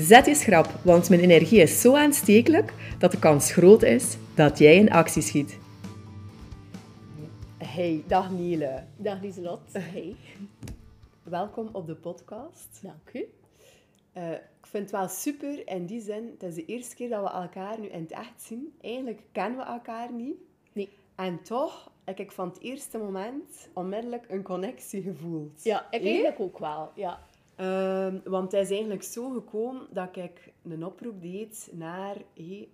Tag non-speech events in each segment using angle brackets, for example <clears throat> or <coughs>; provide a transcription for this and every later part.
Zet je schrap, want mijn energie is zo aanstekelijk dat de kans groot is dat jij in actie schiet. Hey, dag Niele. Dag Lieselot. Hey. Welkom op de podcast. Dank u. Uh, ik vind het wel super in die zin, het is de eerste keer dat we elkaar nu in het echt zien. Eigenlijk kennen we elkaar niet. Nee. En toch heb ik van het eerste moment onmiddellijk een connectie gevoeld. Ja, ik eigenlijk ook wel, ja. Um, want het is eigenlijk zo gekomen dat ik een oproep deed naar... Hey,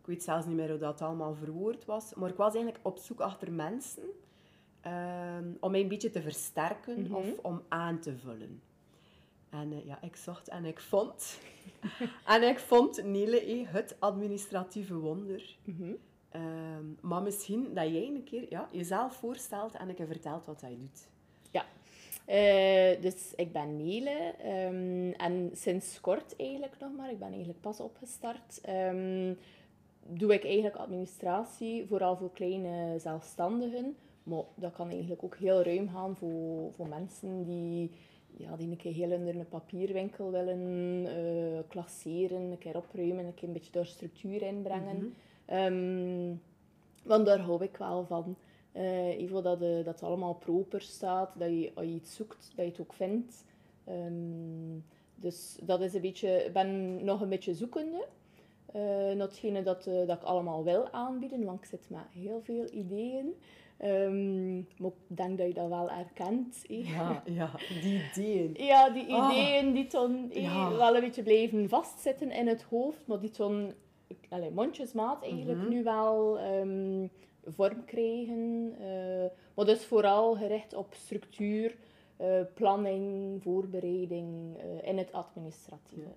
ik weet zelfs niet meer hoe dat allemaal verwoord was. Maar ik was eigenlijk op zoek achter mensen um, om mij een beetje te versterken Mhm. of om aan te vullen. En eh, ja, ik zocht en ik vond... <laughs> en ik vond Nele, het administratieve wonder. Mhm. Ehm, maar misschien dat jij een keer ja, jezelf voorstelt en ik je vertelt wat hij doet. Eh, dus ik ben Nele ehm, en sinds kort eigenlijk nog maar, ik ben eigenlijk pas opgestart, ehm, doe ik eigenlijk administratie, vooral voor kleine zelfstandigen. Maar dat kan eigenlijk ook heel ruim gaan voor, voor mensen die, ja, die een keer heel onder een papierwinkel willen eh, klasseren, een keer opruimen, een keer een beetje door structuur inbrengen. Ehm, want daar hou ik wel van. Eh even dat, eh, dat het allemaal proper staat, dat je, als je iets zoekt, dat je het ook vindt. Ehm, dus dat is een beetje, ik ben nog een beetje zoekende. eh naar hetgene dat, eh, dat ik allemaal wil aanbieden, want ik zit met heel veel ideeën. Ehm, maar ik denk dat je dat wel herkent. eh. Ja, ja, die ideeën. <laughs> Ja, die Ah. ideeën die toen eh, Ja. wel een beetje blijven vastzitten in het hoofd, maar die toen allee, mondjesmaat eigenlijk Mhm. nu wel ehm, vorm krijgen. eh, maar dus vooral gericht op structuur, eh, planning, voorbereiding eh, in het administratieve.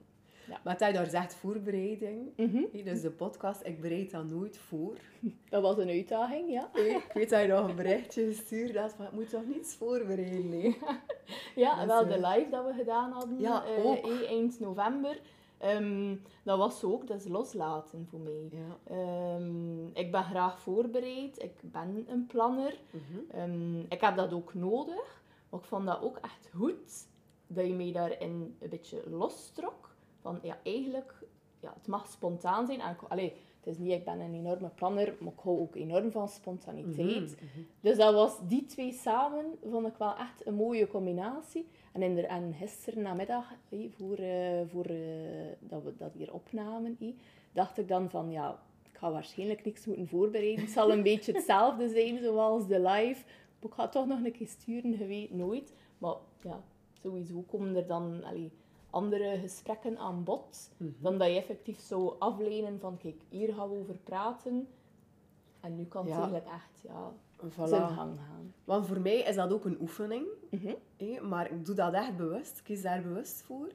Maar hij daar zegt voorbereiding. Mhm. Dus de podcast, ik bereid dat nooit voor. <laughs> Dat was een uitdaging, ja. Ik weet dat je nog een berichtje gestuurd had van, ik moet toch niets voorbereiden, nee. <laughs> Ja, Dus, wel de eh, live dat we gedaan hadden Ja, eh, ook. eh, eind november. Ehm, dat was ook, dat is loslaten voor mij. Ja. Ehm, ik ben graag voorbereid, ik ben een planner. Mhm. Ehm, ik heb dat ook nodig, maar ik vond dat ook echt goed dat je mij daarin een beetje lostrok. Van ja, eigenlijk, ja, het mag spontaan zijn. En allee, het is niet, ik ben een enorme planner, maar ik hou ook enorm van spontaniteit. Mhm, mhm. Dus dat was die twee samen, vond ik wel echt een mooie combinatie. En, in de, en gisteren namiddag, hé, voor, eh, voor eh, dat we dat hier opnamen, hé, dacht ik dan van, ja, ik ga waarschijnlijk niks moeten voorbereiden. Het zal een <laughs> beetje hetzelfde zijn zoals de live. Maar ik ga het toch nog een keer sturen, je weet nooit. Maar ja, sowieso komen er dan allee, andere gesprekken aan bod. Mhm. Dan dat je effectief zou afleiden van, kijk, hier gaan we over praten. En nu kan het Ja. eigenlijk echt, ja, Voilà. zijn gang gaan. Want voor mij is dat ook een oefening. Mhm. maar ik doe dat echt bewust. Ik kies daar bewust voor.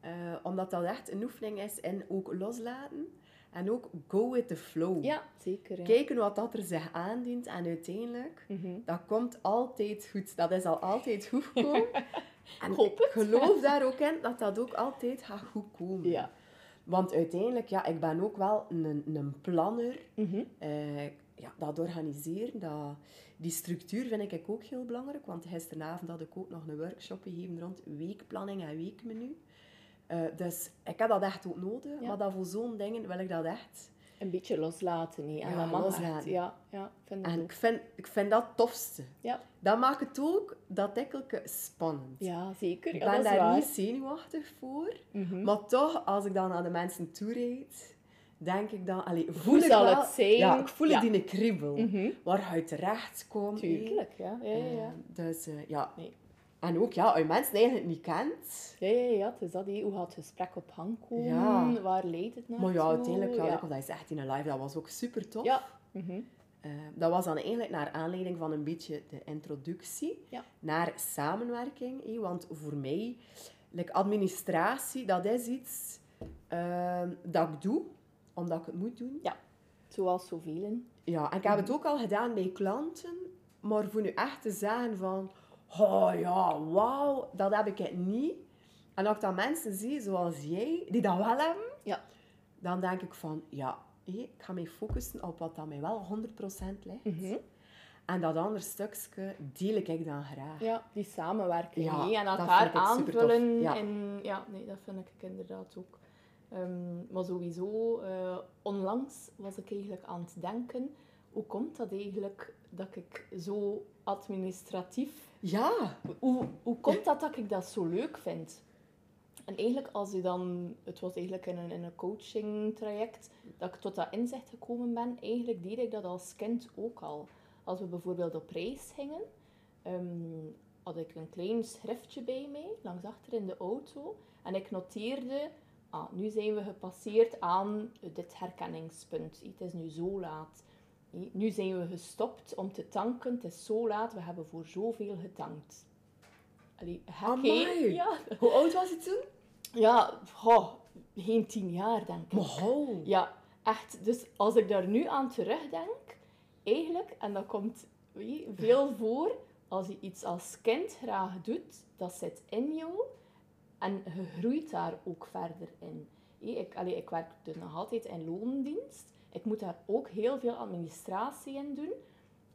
Eh, omdat dat echt een oefening is in ook loslaten. En ook go with the flow. Ja, zeker. Ja. Kijken wat dat er zich aandient. En uiteindelijk, Mhm. dat komt altijd goed. Dat is al altijd goed gekomen. <laughs> en Ik geloof daar ook in dat dat ook altijd gaat goed komen. Ja. Want uiteindelijk, ja, ik ben ook wel een, een planner. Eh, ja, dat organiseren, dat, die structuur vind ik ook heel belangrijk. Want gisteravond had ik ook nog een workshop gegeven rond weekplanning en weekmenu. Eh, dus ik heb dat echt ook nodig. Ja. Maar dat voor zo'n dingen wil ik dat echt. Een beetje loslaten. hè. En Ja, dat mag loslaten. echt. Ja, ja, vind ik En ik vind, ik vind dat het tofste. Ja. Dat maakt het ook dat dikkelke spannend. Ja, zeker. Ik ben daar waar. niet zenuwachtig voor. Mhm. Maar toch, als ik dan naar de mensen toe rijd, denk ik dan... Allee, voel Hoe ik zal wel, het zijn? Ja, ik voel Ja. die kriebel. Mhm. Waar je terecht komt. hé. Tuurlijk, ja. Ja, ja, ja. Eh, dus eh, ja. Nee. En ook, ja, als je mensen eigenlijk niet kent... Ja, ja, ja, het is dat. hè. Hoe gaat het gesprek op gang komen? Waar leidt het naartoe? Maar ja, uiteindelijk, ja, ja. wat je zegt in een live, dat was ook super tof. Ja. Mhm. Eh, dat was dan eigenlijk naar aanleiding van een beetje de introductie naar samenwerking. hé. Want voor mij, like administratie, dat is iets ehm, dat ik doe, omdat ik het moet doen. Ja. Zoals zoveel. Ja, en ik heb het ook al gedaan bij klanten, maar voor nu echt te zeggen van, oh ja, wauw, dat heb ik het niet. En als ik dan mensen zie, zoals jij, die dat wel hebben, Ja. dan denk ik van, ja, ik ga mij focussen op wat dat mij wel 100% ligt. Mhm. En dat andere stukje deel ik dan graag. Ja, die samenwerking Ja, en dat elkaar aanvullen. Ja. En, ja, nee, dat vind ik inderdaad ook. Ehm, maar sowieso, eh, onlangs was ik eigenlijk aan het denken, hoe komt dat eigenlijk dat ik zo administratief... Ja, Hoe, hoe komt dat dat ik dat zo leuk vind? En eigenlijk als je dan... Het was eigenlijk in een, in een coaching traject dat ik tot dat inzicht gekomen ben. Eigenlijk deed ik dat als kind ook al. Als we bijvoorbeeld op reis gingen, ehm, had ik een klein schriftje bij mij, langs achter in de auto. En ik noteerde, ah, nu zijn we gepasseerd aan dit herkenningspunt. Het is nu zo laat. Nu zijn we gestopt om te tanken. Het is zo laat, we hebben voor zoveel getankt. Allee. Ja, hoe oud was het toen? ja goh, geen tien jaar, denk ik. Hou. Ja, echt. Dus als ik daar nu aan terugdenk, eigenlijk, en dat komt je, veel voor, als je iets als kind graag doet, dat zit in jou en je groeit daar ook verder in. Ik, allee, ik werk dus nog altijd in loondienst. Ik moet daar ook heel veel administratie in doen.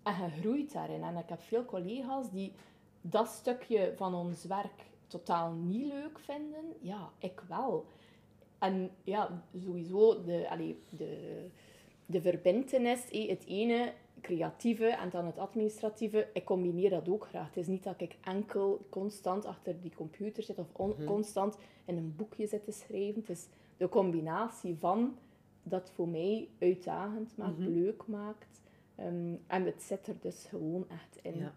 En je groeit daarin. En ik heb veel collega's die dat stukje van ons werk totaal niet leuk vinden. Ja, ik wel. En ja, sowieso de, allee, de, de verbintenis, hé, het ene creatieve en dan het administratieve, ik combineer dat ook graag. Het is niet dat ik enkel constant achter die computer zit of on- constant in een boekje zit te schrijven. Het is de combinatie van dat voor mij uitdagend maakt, leuk maakt. Ehm, en het zit er dus gewoon echt in. Ja.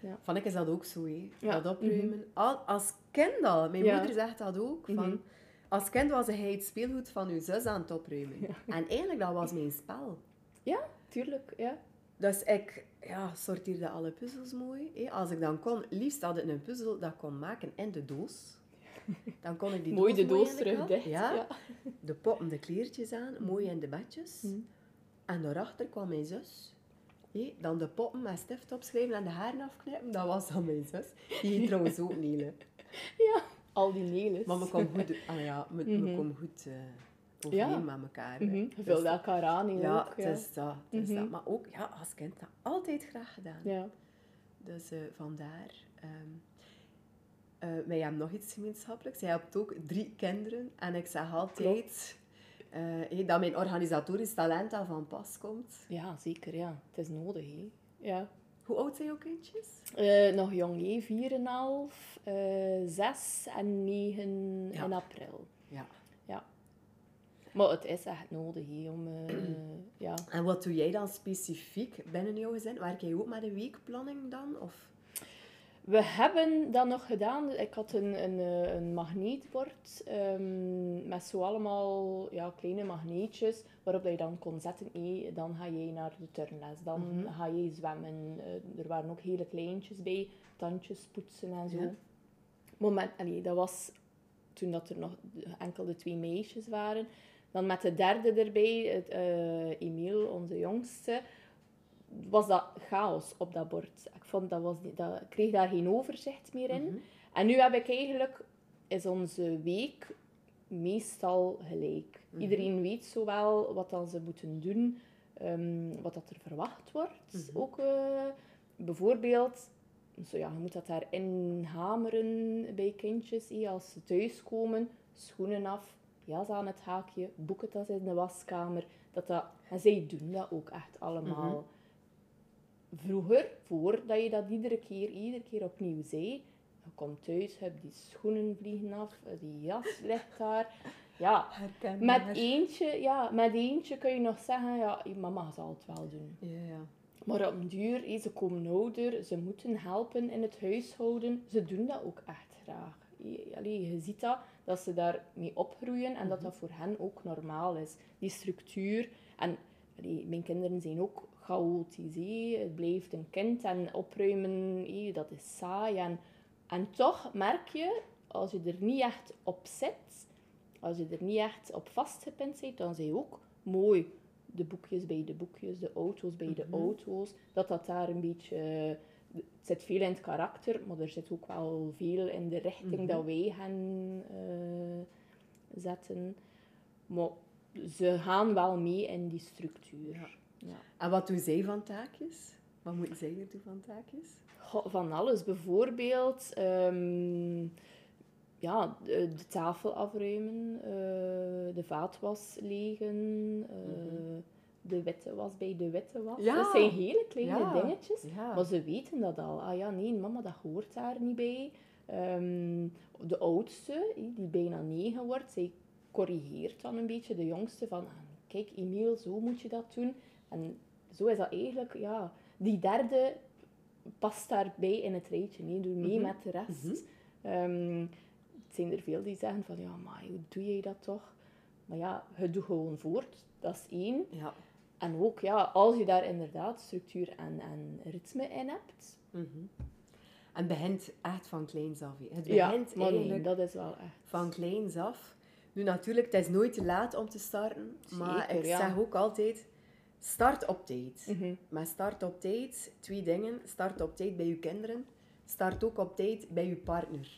Ja. Van ik is dat ook zo, hè. Ja. Dat opruimen. Al, als kind al. Mijn Ja. moeder zegt dat ook. Van, Als kind was hij het speelgoed van uw zus aan het opruimen. En eigenlijk, dat was mijn spel. Ja, tuurlijk. Ja. Dus ik ja, sorteerde alle puzzels mooi. Hè. Als ik dan kon, liefst had ik een puzzel dat kon maken in de doos. <laughs> Dan kon ik die Mooi de doos doos de terug kant. dicht. Ja. Ja. <laughs> De poppen, de kleertjes aan, mooi in de bedjes. Mm. En daarachter kwam mijn zus. Hé, dan de poppen met stift opschrijven en de haren afknippen. Dat was dan mijn zus. Die trouwens ook Nele. <laughs> ja. Al die nelis. Maar we komen goed, ah ja, we, we komen goed eh overeen Ja. met elkaar. hè. Mhm. Je Dus vult elkaar aan in Ja, ook. het Ja. is dat. Het is dat. Maar ook ja, als kind dat altijd graag gedaan. ja. Dus eh, vandaar. ehm eh, wij hebben nog iets gemeenschappelijks. Jij hebt ook drie kinderen. En ik zeg altijd hé, dat mijn organisatorisch talent al van pas komt. Ja, zeker. Ja. Het is nodig. Hè. Ja. Hoe oud zijn jouw kindjes? Eh, nog jong, hè. 4,5, eh 6 en 9 Ja. in april. Ja. Maar het is echt nodig om... eh, <clears throat> ja. En wat doe jij dan specifiek binnen jouw gezin? Werk jij ook met een weekplanning dan? Of? We hebben dat nog gedaan. Ik had een, een, eh, een magneetbord ehm, met zo allemaal ja, kleine magneetjes waarop je dan kon zetten. hé, dan ga je naar de turnles, dan ga je zwemmen. Eh, er waren ook hele kleintjes bij, tandjes poetsen en zo. Ja. Moment, allee, dat was toen dat er nog enkel de twee meisjes waren. Dan met de derde erbij, het, eh Emiel, onze jongste, was dat chaos op dat bord. Ik, vond dat was niet, dat, kreeg daar geen overzicht meer in. En nu heb ik eigenlijk, is onze week meestal gelijk. Iedereen weet zo wel wat dan ze moeten doen, ehm, wat dat er verwacht wordt. Ook eh, bijvoorbeeld, zo ja, je moet dat daarin hameren bij kindjes. als ze thuiskomen, schoenen af, jas aan het haakje, boekentas in de waskamer. Dat dat, en zij doen dat ook echt allemaal. Vroeger, voordat je dat iedere keer, iedere keer opnieuw zei, je komt thuis, je hebt die schoenen vliegen af, die jas ligt daar. Ja, met eentje, ja, met eentje kun je nog zeggen, ja, je mama zal het wel doen. Ja, ja. Maar op een duur, ze komen ouder, ze moeten helpen in het huishouden. Ze doen dat ook echt graag. Je, ziet dat, dat ze daarmee opgroeien en dat dat voor hen ook normaal is. Die structuur. En allee, mijn kinderen zijn ook chaotisch. hé. Het blijft een kind en opruimen, hé, dat is saai. En, en toch merk je, als je er niet echt op zit, als je er niet echt op vastgepind bent, dan zijn je ook mooi de boekjes bij de boekjes, de auto's bij de Mhm. auto's, dat dat daar een beetje... Het zit veel in het karakter, maar er zit ook wel veel in de richting Mhm. dat wij gaan eh, zetten. Maar ze gaan wel mee in die structuur. Ja. Ja. En wat doen zij van taakjes? Wat moeten zij er doen van taakjes? Goh, Van alles. Bijvoorbeeld ehm, ja, de, de tafel afruimen, eh, de vaatwas legen, eh, de witte was bij de witte was. Ja. Dat zijn hele kleine Ja. dingetjes. Ja. Maar ze weten dat al. Ah ja, nee, mama, dat hoort daar niet bij. Ehm, de oudste, die bijna negen wordt, zij corrigeert dan een beetje de jongste van... ah, Kijk, Emiel, zo moet je dat doen. En zo is dat eigenlijk... Ja, die derde past daarbij in het rijtje. Nee, doe mee Mhm. met de rest. Ehm, het zijn er veel die zeggen van... Ja, maar hoe doe jij dat toch? Maar ja, het doet gewoon voort. Dat is één. Ja. En ook, ja, als je daar inderdaad structuur en, en ritme in hebt... Mhm. En begint echt van kleins af. Het Ja, begint nee, eigenlijk dat is wel echt... van kleins af. Nu natuurlijk, het is nooit te laat om te starten. maar ik ja. zeg ook altijd, start op tijd. Mhm. Maar start op tijd, twee dingen. Start op tijd bij je kinderen. Start ook op tijd bij je partner.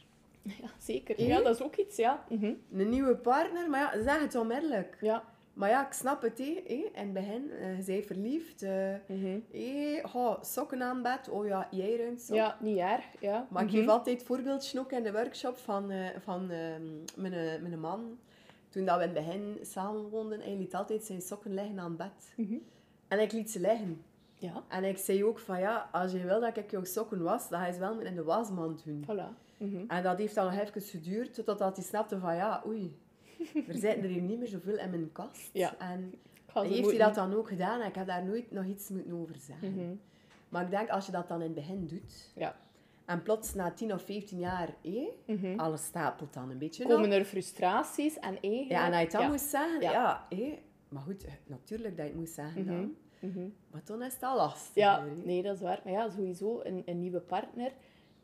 <laughs> Ja, zeker. Ja, dat is ook iets, ja. Mhm. Een nieuwe partner, maar ja, zeg het onmiddellijk. Ja. Maar ja, ik snap het. In het begin, eh, je bent verliefd. eh Mhm. hé, oh, sokken aan bed. Oh ja, jij ruimt sok. Ja, niet erg, ja. Maar ik Mhm. geef altijd voorbeeldjes ook in de workshop van, eh, van ehm, mijn, mijn man. Toen dat we in het begin samen woonden, hij liet altijd zijn sokken liggen aan bed. Mhm. En ik liet ze liggen. Ja, En ik zei ook van ja, als je wil dat ik jouw sokken was, dan ga je ze wel in de wasmand doen. voilà. Mhm. En dat heeft dan nog even geduurd, totdat hij snapte van ja, oei, er zitten er hier niet meer zoveel in mijn kast. Ja. En heeft hij dat dan ook gedaan en ik heb daar nooit nog iets moeten over zeggen. Mhm. Maar ik denk, als je dat dan in het begin doet, Ja. en plots na 10 of 15 jaar, eh, alles stapelt dan een beetje Komen er frustraties en eigenlijk... Ja, en als je dan ja. moest zeggen, Ja. ja, eh, maar goed, natuurlijk dat je het moest zeggen dan. Mhm. Maar toen is het al lastig. Ja, nee, dat is waar. Maar ja, sowieso, een, een nieuwe partner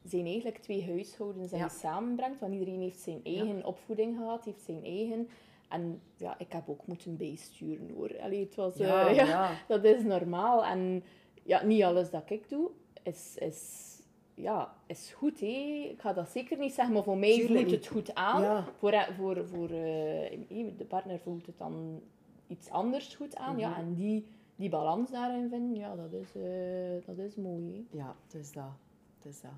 zijn eigenlijk twee huishoudens die Ja. je samenbrengt. Want iedereen heeft zijn eigen opvoeding gehad, heeft zijn eigen... En ja, ik heb ook moeten bijsturen, hoor. Allee, het was... Ja, eh, <laughs> ja. Dat is normaal. En ja, niet alles dat ik doe, is... is ja, is goed, hè. Ik ga dat zeker niet zeggen, maar voor mij Tuurlijk voelt het goed aan. Ja. Voor, voor, voor eh, de partner voelt het dan iets anders goed aan. Ja, Mhm. en die, die balans daarin vinden, ja, dat is, eh, dat is mooi. Ja, het is dat. Het is dat.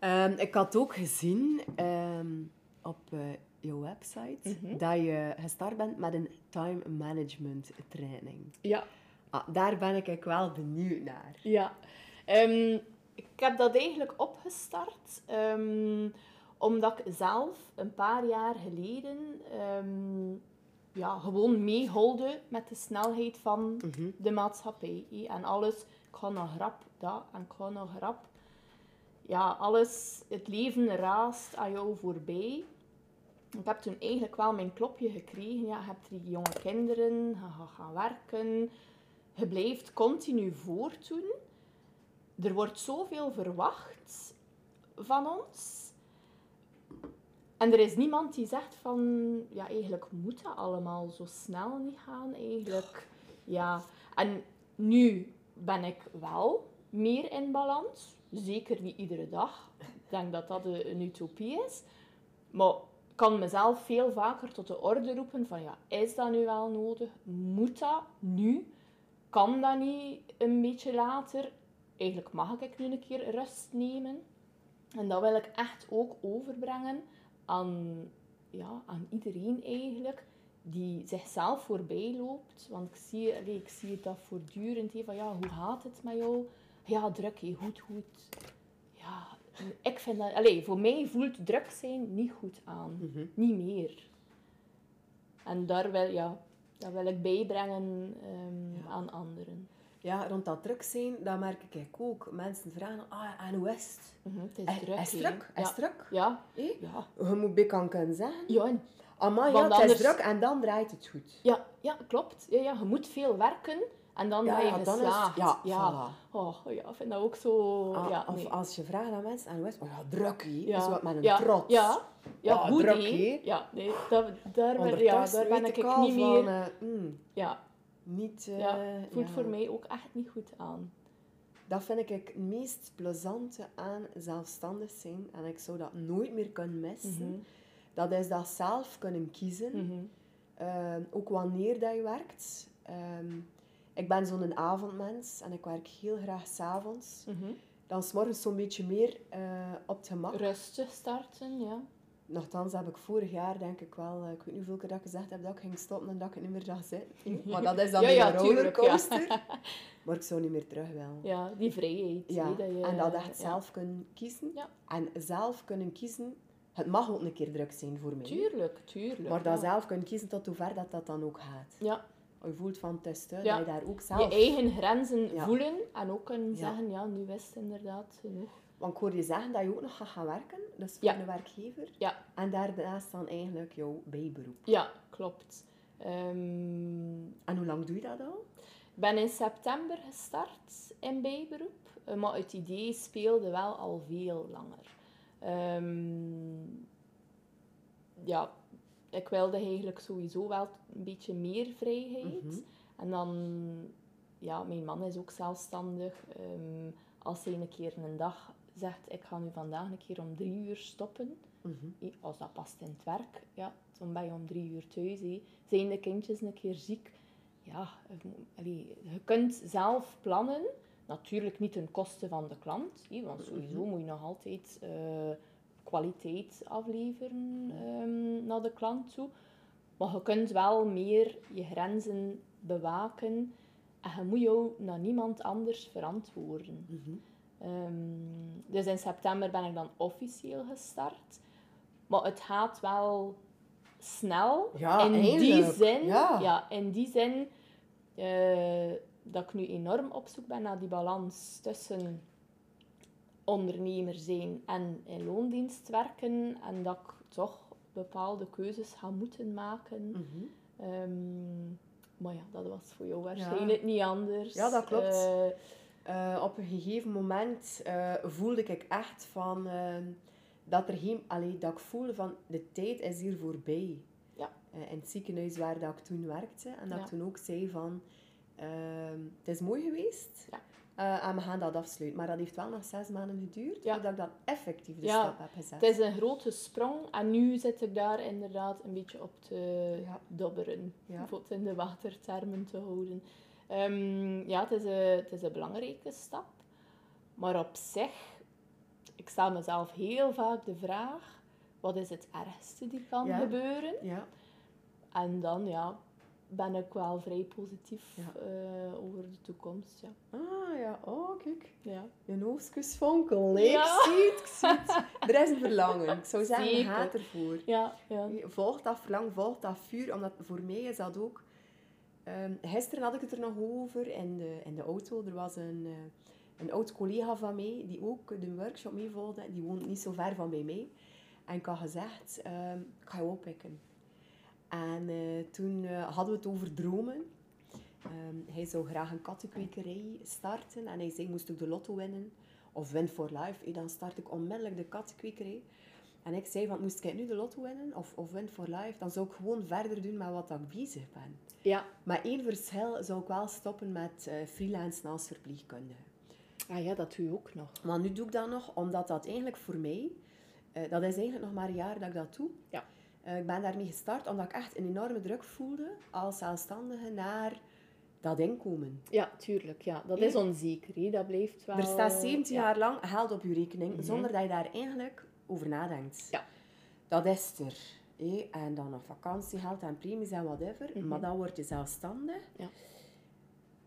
Ehm, ik had ook gezien ehm, op eh, jouw website Mhm. dat je gestart bent met een time management training. Ja, Ah, daar ben ik wel benieuwd naar. ja. Ehm, ik heb dat eigenlijk opgestart omdat ik zelf een paar jaar geleden ja, gewoon meeholde met de snelheid van Mhm. de maatschappij. En alles, ik ga nog rap, dat en ik ga nog rap. Ja, alles, het leven raast aan jou voorbij. Ik heb toen eigenlijk wel mijn klopje gekregen. Ja, je hebt drie jonge kinderen, je gaat gaan werken. Je blijft continu voortdoen. Er wordt zoveel verwacht van ons. En er is niemand die zegt van, ja, eigenlijk moet dat allemaal zo snel niet gaan. Eigenlijk, ja. En nu ben ik wel meer in balans. Zeker niet iedere dag. Ik denk dat dat een utopie is. Maar ik kan mezelf veel vaker tot de orde roepen van, ja, is dat nu wel nodig? Moet dat nu? Kan dat niet een beetje later? Eigenlijk mag ik nu een keer rust nemen. En dat wil ik echt ook overbrengen aan, ja, aan iedereen eigenlijk die zichzelf voorbij loopt. Want ik zie, ik zie dat voortdurend. Van, ja, hoe gaat het met jou? Ja, druk, hè, goed, goed. Ja, ik vind dat... Voor mij voelt druk zijn niet goed aan. Niet meer. En daar wil, ja, dat wil ik bijbrengen ehm, aan anderen. Ja, rond dat druk zijn, dat merk ik ook. Mensen vragen, ah, en hoe is het? Mhm, het is druk. is druk? Is Ja. druk? Ja. Ja. Je moet bij kan kunnen zeggen, Ja, en- amai, ja, het is druk en dan draait het goed. ja, ja, klopt. Ja, ja, je moet veel werken en dan Ja, ben je ja, is- ja, ja. voilà. Oh, ja, ik vind dat ook zo... Ah, ja, of als je vraagt aan mensen, en hoe is? Oh ja, druk, hè. ja. Zo met een ja, trots. Ja, ja Ah, goed, druk. Ja, nee, dat, daar, ben, ja, daar ben ik niet van, meer... eh, mm, Ja, niet... ja, voelt voor mij ook echt niet goed aan. Dat vind ik het meest plezante aan zelfstandig zijn. En ik zou dat nooit meer kunnen missen. Mhm. Dat is dat zelf kunnen kiezen. Mhm. Ehm, ook wanneer dat je werkt. Ehm, ik ben zo'n avondmens en ik werk heel graag s'avonds. Mhm. Dan is morgens zo'n beetje meer eh, op het gemak. Rustig starten, ja. Nochtans heb ik vorig jaar denk ik wel, eh, ik weet niet hoeveel keer dat ik gezegd heb dat ik ging stoppen en dat ik het niet meer zag zitten. <laughs> Maar dat is dan Ja, weer ja, een tuurlijk, ja. rollercoaster. <laughs> Maar ik zou niet meer terug willen. Ja, die vrijheid. Ja, dat je, en dat echt zelf kunnen kiezen. Ja. En zelf kunnen kiezen, het mag ook een keer druk zijn voor mij. Tuurlijk, tuurlijk. Maar dat zelf kunnen kiezen tot hoe ver dat, dat dan ook gaat. Ja, Je voelt van het is te, Ja. dat je daar ook je zelf... eigen grenzen Ja. voelen en ook kunnen zeggen, ja, nu is het inderdaad genoeg. Want ik hoor je zeggen dat je ook nog gaat gaan werken, dus voor een werkgever. Ja, En daarnaast dan eigenlijk jouw bijberoep. ja klopt. Ehm, En hoe lang doe je dat al? Ik ben in september gestart in bijberoep, eh, maar het idee speelde wel al veel langer. Ehm, ja, ik wilde eigenlijk sowieso wel een beetje meer vrijheid. Mhm. En dan, ja, mijn man is ook zelfstandig. Ehm, als hij een keer een dag zegt, ik ga nu vandaag een keer om drie uur stoppen, Mhm. als dat past in het werk, ja, dan ben je om drie uur thuis. hè. Zijn de kindjes een keer ziek? Ja, je moet- allee, je kunt zelf plannen. Natuurlijk niet ten koste van de klant, want sowieso moet je nog altijd eh, kwaliteit afleveren ehm, naar de klant toe. Maar je kunt wel meer je grenzen bewaken en je moet jou naar niemand anders verantwoorden. Mhm. Ehm, dus in september ben ik dan officieel gestart. Maar het gaat wel snel. Ja, in die zin, Ja. in die zin eh, dat ik nu enorm op zoek ben naar die balans tussen ondernemer zijn en in loondienst werken. En dat ik toch bepaalde keuzes ga moeten maken. Mhm. Ehm, maar ja, dat was voor jou waarschijnlijk niet anders. Ja, dat klopt. Eh, Eh, op een gegeven moment eh, voelde ik echt van... eh, dat er geen... Allee, dat ik voelde van, de tijd is hier voorbij. ja. In het ziekenhuis waar dat ik toen werkte. En dat Ja. ik toen ook zei van... ehm, het is mooi geweest. Ja. Eh, en we gaan dat afsluiten. Maar dat heeft wel nog zes maanden geduurd. Ja. Voordat ik dan effectief de Ja, stap heb gezet. Het is een grote sprong en nu zit ik daar inderdaad een beetje op te Ja. dobberen. Ja. Om het in de watertermen te houden. Ehm, ja, het is, een, het is een belangrijke stap. Maar op zich, ik stel mezelf heel vaak de vraag... Wat is het ergste die kan Ja. gebeuren? Ja. En dan, ja, ben ik wel vrij positief Ja. eh, over de toekomst. Ja. Ah, ja. Oh, kijk. Ja. Je. Nee, Ja. Ik zie het, ik zie het. Er is een verlangen. Ik zou zeggen, Zeker. ga ervoor. Ja, ja. Volg dat verlangen, volg dat vuur. Omdat voor mij is dat ook... Ehm, gisteren had ik het er nog over in de, in de auto. Er was een, eh, een oud collega van mij die ook de workshop meevolgde. Die woont niet zo ver van bij mij. En ik had gezegd, ehm, ik ga je oppikken. En eh, toen eh, hadden we het over dromen. Ehm, hij zou graag een kattenkwekerij starten. En hij zei, moest ik de lotto winnen of win for life, eh, dan start ik onmiddellijk de kattenkwekerij. En ik zei, van, moest ik nu de lotto winnen of, of win for life, dan zou ik gewoon verder doen met wat ik bezig ben. Ja. Maar één verschil zou ik wel stoppen met freelance als verpleegkundige. Ah ja, dat doe je ook nog. Maar nu doe ik dat nog, omdat dat eigenlijk voor mij... dat is eigenlijk nog maar een jaar dat ik dat doe. Ja. Eh, ik ben daarmee gestart omdat ik echt een enorme druk voelde als zelfstandige naar dat inkomen. Ja, tuurlijk. Ja. Dat is onzeker. Dat blijft wel... Er staat 17 ja. jaar lang geld op je rekening, zonder dat je daar eigenlijk over nadenkt. Ja. Dat is er. hé. En dan nog vakantiegeld en premies en whatever. Maar dan word je zelfstandig. Ja.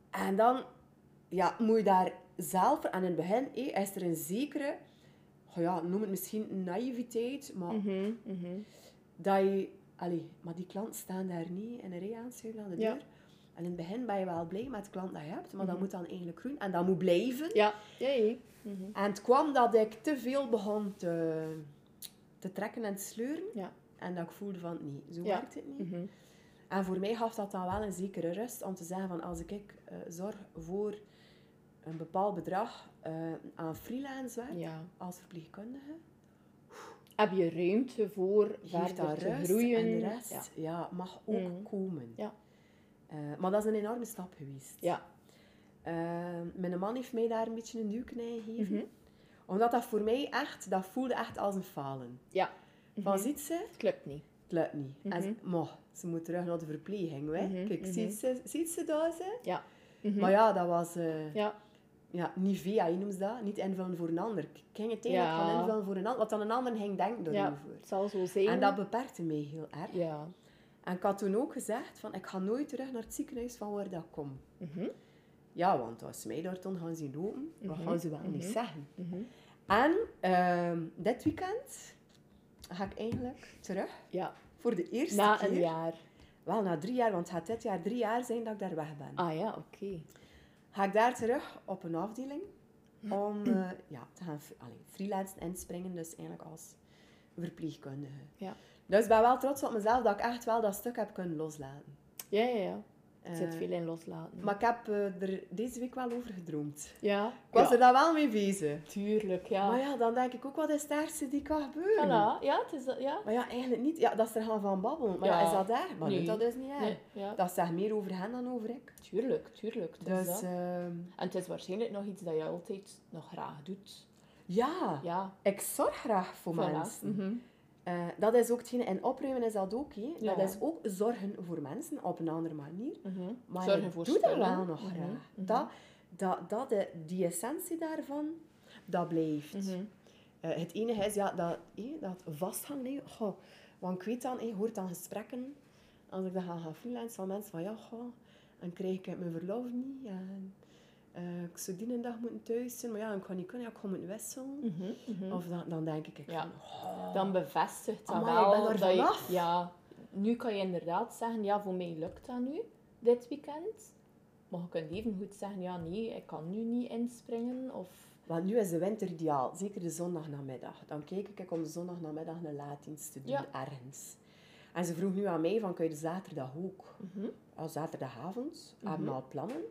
En dan ja, moet je daar zelf... In het begin hé, is er een zekere... oh ja, noem het misschien naïviteit, maar Mhm, mhm. Dat je... Allee, maar die klanten staan daar niet in een rij aanschuiven aan de Ja. deur. En in het begin ben je wel blij met de klant dat je hebt, maar dat moet dan eigenlijk groeien. En dat moet blijven. Ja, ja, ja. En het kwam dat ik te veel begon te, te trekken en te sleuren. Ja. En dat ik voelde van, nee, zo Ja. werkt het niet. Mhm. En voor mij gaf dat dan wel een zekere rust om te zeggen van, als ik eh, zorg voor een bepaald bedrag eh, aan freelance werk, Ja. als verpleegkundige, Heb je ruimte voor verder te groeien? en de rest Ja. ja. mag ook Mhm. komen. Ja. Eh, maar dat is een enorme stap geweest. Ja. Eh, mijn man heeft mij daar een beetje een duwknij gegeven. Mhm. Omdat dat voor mij echt, dat voelde echt als een falen. Ja. Van, ziet ze, Het lukt niet. het lukt niet. En ze, maar, ze moet terug naar de verpleging. Hè. Mhm, Kijk, ziet, ze, ziet ze dat? Ze? Ja. Maar ja, dat was... eh, Ja. Ja, niet via, je noemt dat. Niet invullen voor een ander. Ik ging het eigenlijk Ja. gaan invullen voor een ander. Wat dan een ander ging denken ja. daarover. Het zal zo zijn. En dat beperkte mij heel erg. Ja. En ik had toen ook gezegd van, ik ga nooit terug naar het ziekenhuis van waar dat kom. Mhm. Ja, want als ze mij daar toen gaan zien lopen, dat gaan ze wel niet zeggen. Mhm. En ehm, dit weekend ga ik eigenlijk terug Ja. voor de eerste Na keer. een jaar. Wel, na drie jaar, want het gaat dit jaar drie jaar zijn dat ik daar weg ben. Ah ja, oké. Ga ik daar terug op een afdeling om <clears throat> eh, ja, te gaan allee, freelance inspringen, dus eigenlijk als verpleegkundige. Ja. Dus ik ben wel trots op mezelf dat ik echt wel dat stuk heb kunnen loslaten. Ja, ja, ja. Er zit Eh, veel in loslaten. Maar ik heb eh, er deze week wel over gedroomd. ja. Ik was ja. er dan wel mee bezig. Tuurlijk, ja. Maar ja, dan denk ik ook, wat is het ergste die kan gebeuren? Voilà. Ja, het is dat, ja. Maar ja, eigenlijk niet. Ja, dat ze er gaan van babbelen. Maar ja, Ja. is dat erg? Maar Nee. nee, dat is niet erg. Nee. Dat zegt meer over hen dan over ik. Tuurlijk, tuurlijk. Dus dat. ehm, En het is waarschijnlijk nog iets dat je altijd nog graag doet. ja, Ja. ik zorg graag voor Voilà. mensen. Mhm. Eh, dat is ook hetgene. En opruimen is dat ook. Ja. Dat is ook zorgen voor mensen op een andere manier. Mhm. Maar Zorgen voor doe dat wel nog graag. mhm. Dat, dat, dat, de- die essentie daarvan, dat blijft. Mhm. Eh, het enige is ja, dat, hé, dat vasthangen. hé. Goh, want ik weet dan, hé, je hoort dan gesprekken, als ik dan ga gaan freelance, van mensen van ja, goh, en krijg ik mijn verlof niet. En, eh, ik zou die een dag moeten thuis zijn, maar ja, ik ga niet kunnen, ja, ik ga moeten wisselen. Mhm, mhm. Of dan, dan denk ik, ik Ja. van, oh, Dan bevestigt dat Amai, wel ik dat je... Ja, nu kan je inderdaad zeggen, ja, voor mij lukt dat nu, dit weekend. Maar je kunt even goed zeggen, ja, nee, ik kan nu niet inspringen. Of... Want nu is de winter ideaal, zeker de zondagnamiddag. Dan kijk ik om de zondagnamiddag een laaddienst te doen, Ja. ergens. En ze vroeg nu aan mij, van, kun je de zaterdag ook? Ja, zaterdagavond, hebben we al plannen.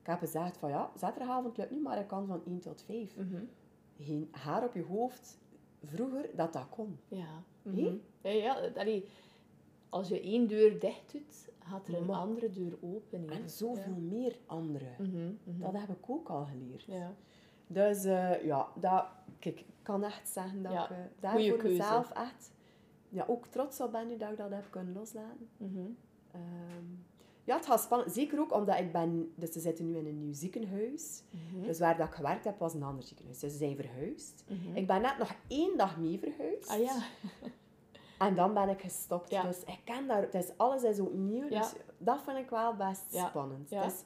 Ik heb gezegd van, ja, zaterdagavond lukt niet, maar ik kan van 1 tot 5. Mhm. Geen haar op je hoofd, vroeger, dat dat kon. Ja. Mhm. ja, ja allee, als je één deur dicht doet, gaat er een Maar- andere deur open. En zoveel meer andere. Mhm. Dat heb ik ook al geleerd. Ja. Dus eh, ja, dat, kijk, ik kan echt zeggen dat ik goeie daar voor keuze. mezelf echt ja, ook trots op ben nu dat ik dat heb kunnen loslaten. Mhm. Ja, het gaat spannend. Zeker ook omdat ik ben... Dus ze zitten nu in een nieuw ziekenhuis. Mhm. Dus waar dat ik gewerkt heb, was een ander ziekenhuis. Dus ze zijn verhuisd. Ik ben net nog één dag mee verhuisd. Mhm. Ah ja. <laughs> En dan ben ik gestopt. Ja. Dus ik ken daar... Het is, alles is opnieuw. Ja. Dus dat vind ik wel best Ja. spannend. Het, is,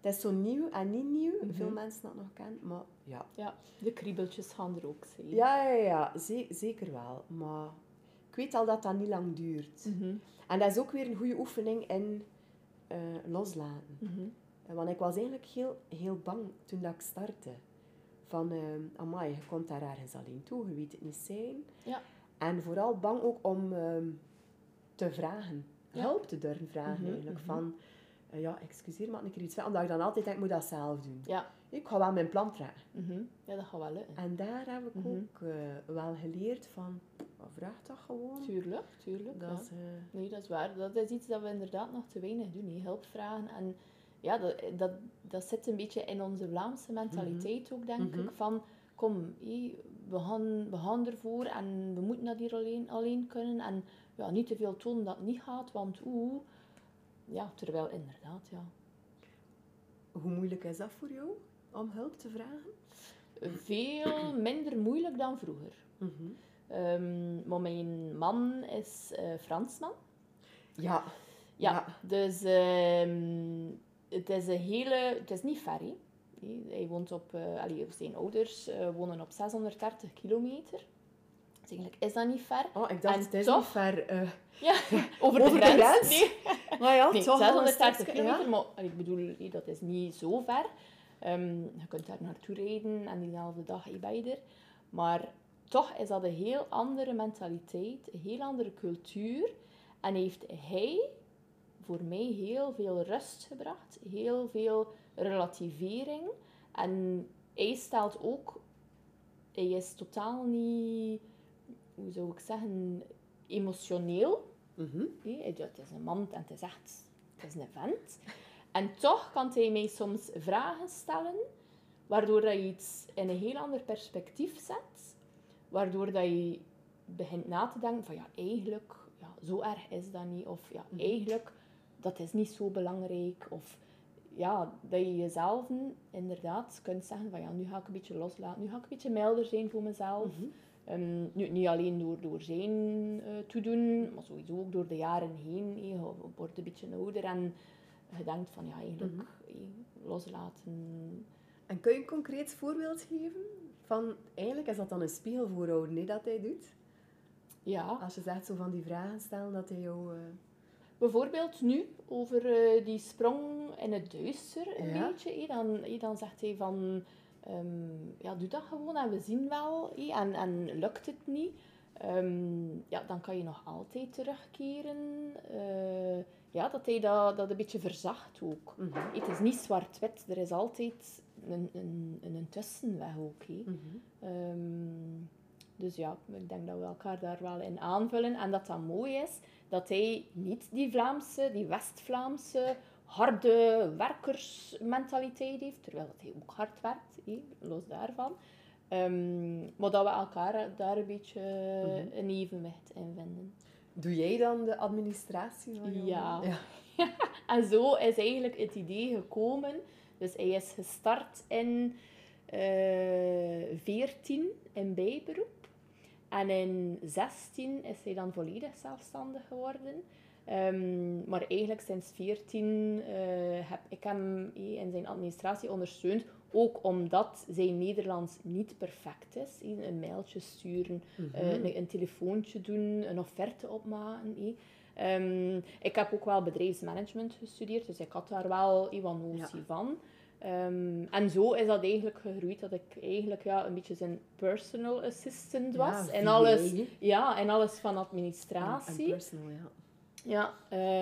het is zo nieuw en niet nieuw. Mhm. Veel mensen dat nog kennen. Maar ja. ja, de kriebeltjes gaan er ook zijn. Ja, ja, ja. Ze- zeker wel. Maar ik weet al dat dat niet lang duurt. Mhm. En dat is ook weer een goede oefening in eh, loslaten. Mhm. Eh, Want ik was eigenlijk heel, heel bang toen dat ik startte. Van, eh amai, je komt daar ergens alleen toe, je weet het niet zijn. Ja. En vooral bang ook om ehm, te vragen. Ja. Hulp te durven vragen Mhm, eigenlijk. mhm. Van, ja, excuseer, maar ik er iets van. Omdat ik dan altijd denk, ik moet dat zelf doen. Ja. Ik ga wel mijn plan. Mhm. ja, dat gaat wel lukken. En daar heb ik ook wel geleerd van, "Maar vraag dat gewoon. Tuurlijk, tuurlijk. Dat ja. is, eh, Nee, dat is waar. Dat is iets dat we inderdaad nog te weinig doen. hè. Hulp vragen. En ja, dat, dat, dat zit een beetje in onze Vlaamse mentaliteit ook, denk Mhm. ik. Van, kom, hé, we, gaan, we gaan ervoor en we moeten dat hier alleen, alleen kunnen. En ja, niet te veel tonen dat het niet gaat, want oeh. Ja, terwijl inderdaad, ja. hoe moeilijk is dat voor jou, om hulp te vragen? Veel minder moeilijk dan vroeger. Mhm. Ehm, maar mijn man is eh, Fransman. Ja. Ja, dus ehm, het is een hele... Het is niet ver, hè. Hij woont op... eh allee, zijn ouders eh, wonen op 630 kilometer. Dus eigenlijk is dat niet ver. Oh, ik dacht, En het is toch- niet ver. eh, <laughs> Ja, <laughs> over, Over de de grens. Nee, maar <laughs> ja, nee toch wel een 630 stukje, kilometer, ja. maar allee, ik bedoel, nee, dat is niet zo ver. Ehm, je kunt daar naartoe rijden en diezelfde dag ben je er. Maar toch is dat een heel andere mentaliteit, een heel andere cultuur. En heeft hij voor mij heel veel rust gebracht, heel veel relativering. En hij stelt ook, hij is totaal niet, hoe zou ik zeggen, emotioneel. Mhm. Nee, het het is een man en het is echt Het is een vent. En toch kan hij mij soms vragen stellen, waardoor je iets in een heel ander perspectief zet. Waardoor dat je begint na te denken van ja, eigenlijk, ja, zo erg is dat niet. Of ja, eigenlijk, dat is niet zo belangrijk. Of ja, dat je jezelf inderdaad kunt zeggen van ja, nu ga ik een beetje loslaten. Nu ga ik een beetje milder zijn voor mezelf. Ehm, nu, niet alleen door, door zijn uh, toedoen, maar sowieso ook door de jaren heen. Je wordt een beetje ouder en je denkt van ja, eigenlijk loslaten. En kun je een concreet voorbeeld geven? Van, eigenlijk is dat dan een spiegel voorhouden, dat hij doet? Ja. Als je zegt zo van die vragen stellen, dat hij jou... Uh... Bijvoorbeeld nu, over uh, die sprong in het duister een ja. beetje. dan, dan zegt hij van... Um, ja, doe dat gewoon en we zien wel. En, en lukt het niet, um, ja, dan kan je nog altijd terugkeren. Uh, ja, dat hij dat, dat een beetje verzacht ook. Mm -hmm. Het is niet zwart-wit, er is altijd een, een, een tussenweg ook. Mm -hmm. um, dus ja, ik denk dat we elkaar daar wel in aanvullen. En dat dat mooi is, dat hij niet die Vlaamse, die West-Vlaamse harde werkersmentaliteit heeft, terwijl hij ook hard werkt, hé, los daarvan. Um, maar dat we elkaar daar een beetje mm -hmm. een evenwicht in vinden. Doe jij dan de administratie van jou? Ja. ja. <laughs> en zo is eigenlijk het idee gekomen. Dus hij is gestart in uh, eh, 14 in bijberoep. En in 16 is hij dan volledig zelfstandig geworden. Um, maar eigenlijk sinds 14 uh, heb ik hem in zijn administratie ondersteund. Ook omdat zijn Nederlands niet perfect is. Een mailtje sturen, mm -hmm. uh, een, een, telefoontje doen, een offerte opmaken. Um, ik heb ook wel bedrijfsmanagement gestudeerd, dus ik had daar wel wat notie ja. van. Um, en zo is dat eigenlijk gegroeid dat ik eigenlijk ja, een beetje zijn personal assistant was. Ja, en, alles, ja, en alles van administratie. En personal, ja. Ja,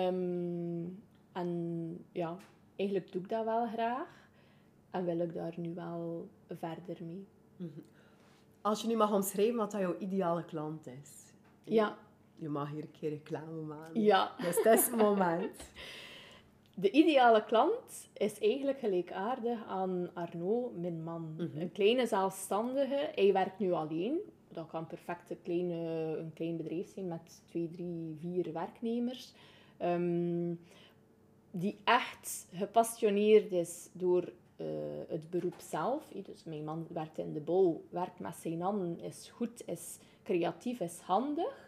um, en ja, eigenlijk doe ik dat wel graag. En wil ik daar nu wel verder mee. -hmm. Als je nu mag omschrijven wat dat jouw ideale klant is. Ja. Je mag hier een keer reclame maken. Ja. Dus het is het moment. <laughs> De ideale klant is eigenlijk gelijkaardig aan Arno, mijn man. Mm -hmm. Een kleine zelfstandige. Hij werkt nu alleen. Dat kan perfect een, kleine, een klein bedrijf zijn met twee, drie, vier werknemers. Um, die echt gepassioneerd is door uh, het beroep zelf. Dus mijn man werkt in de bouw, werkt met zijn handen, is goed, is creatief, is handig.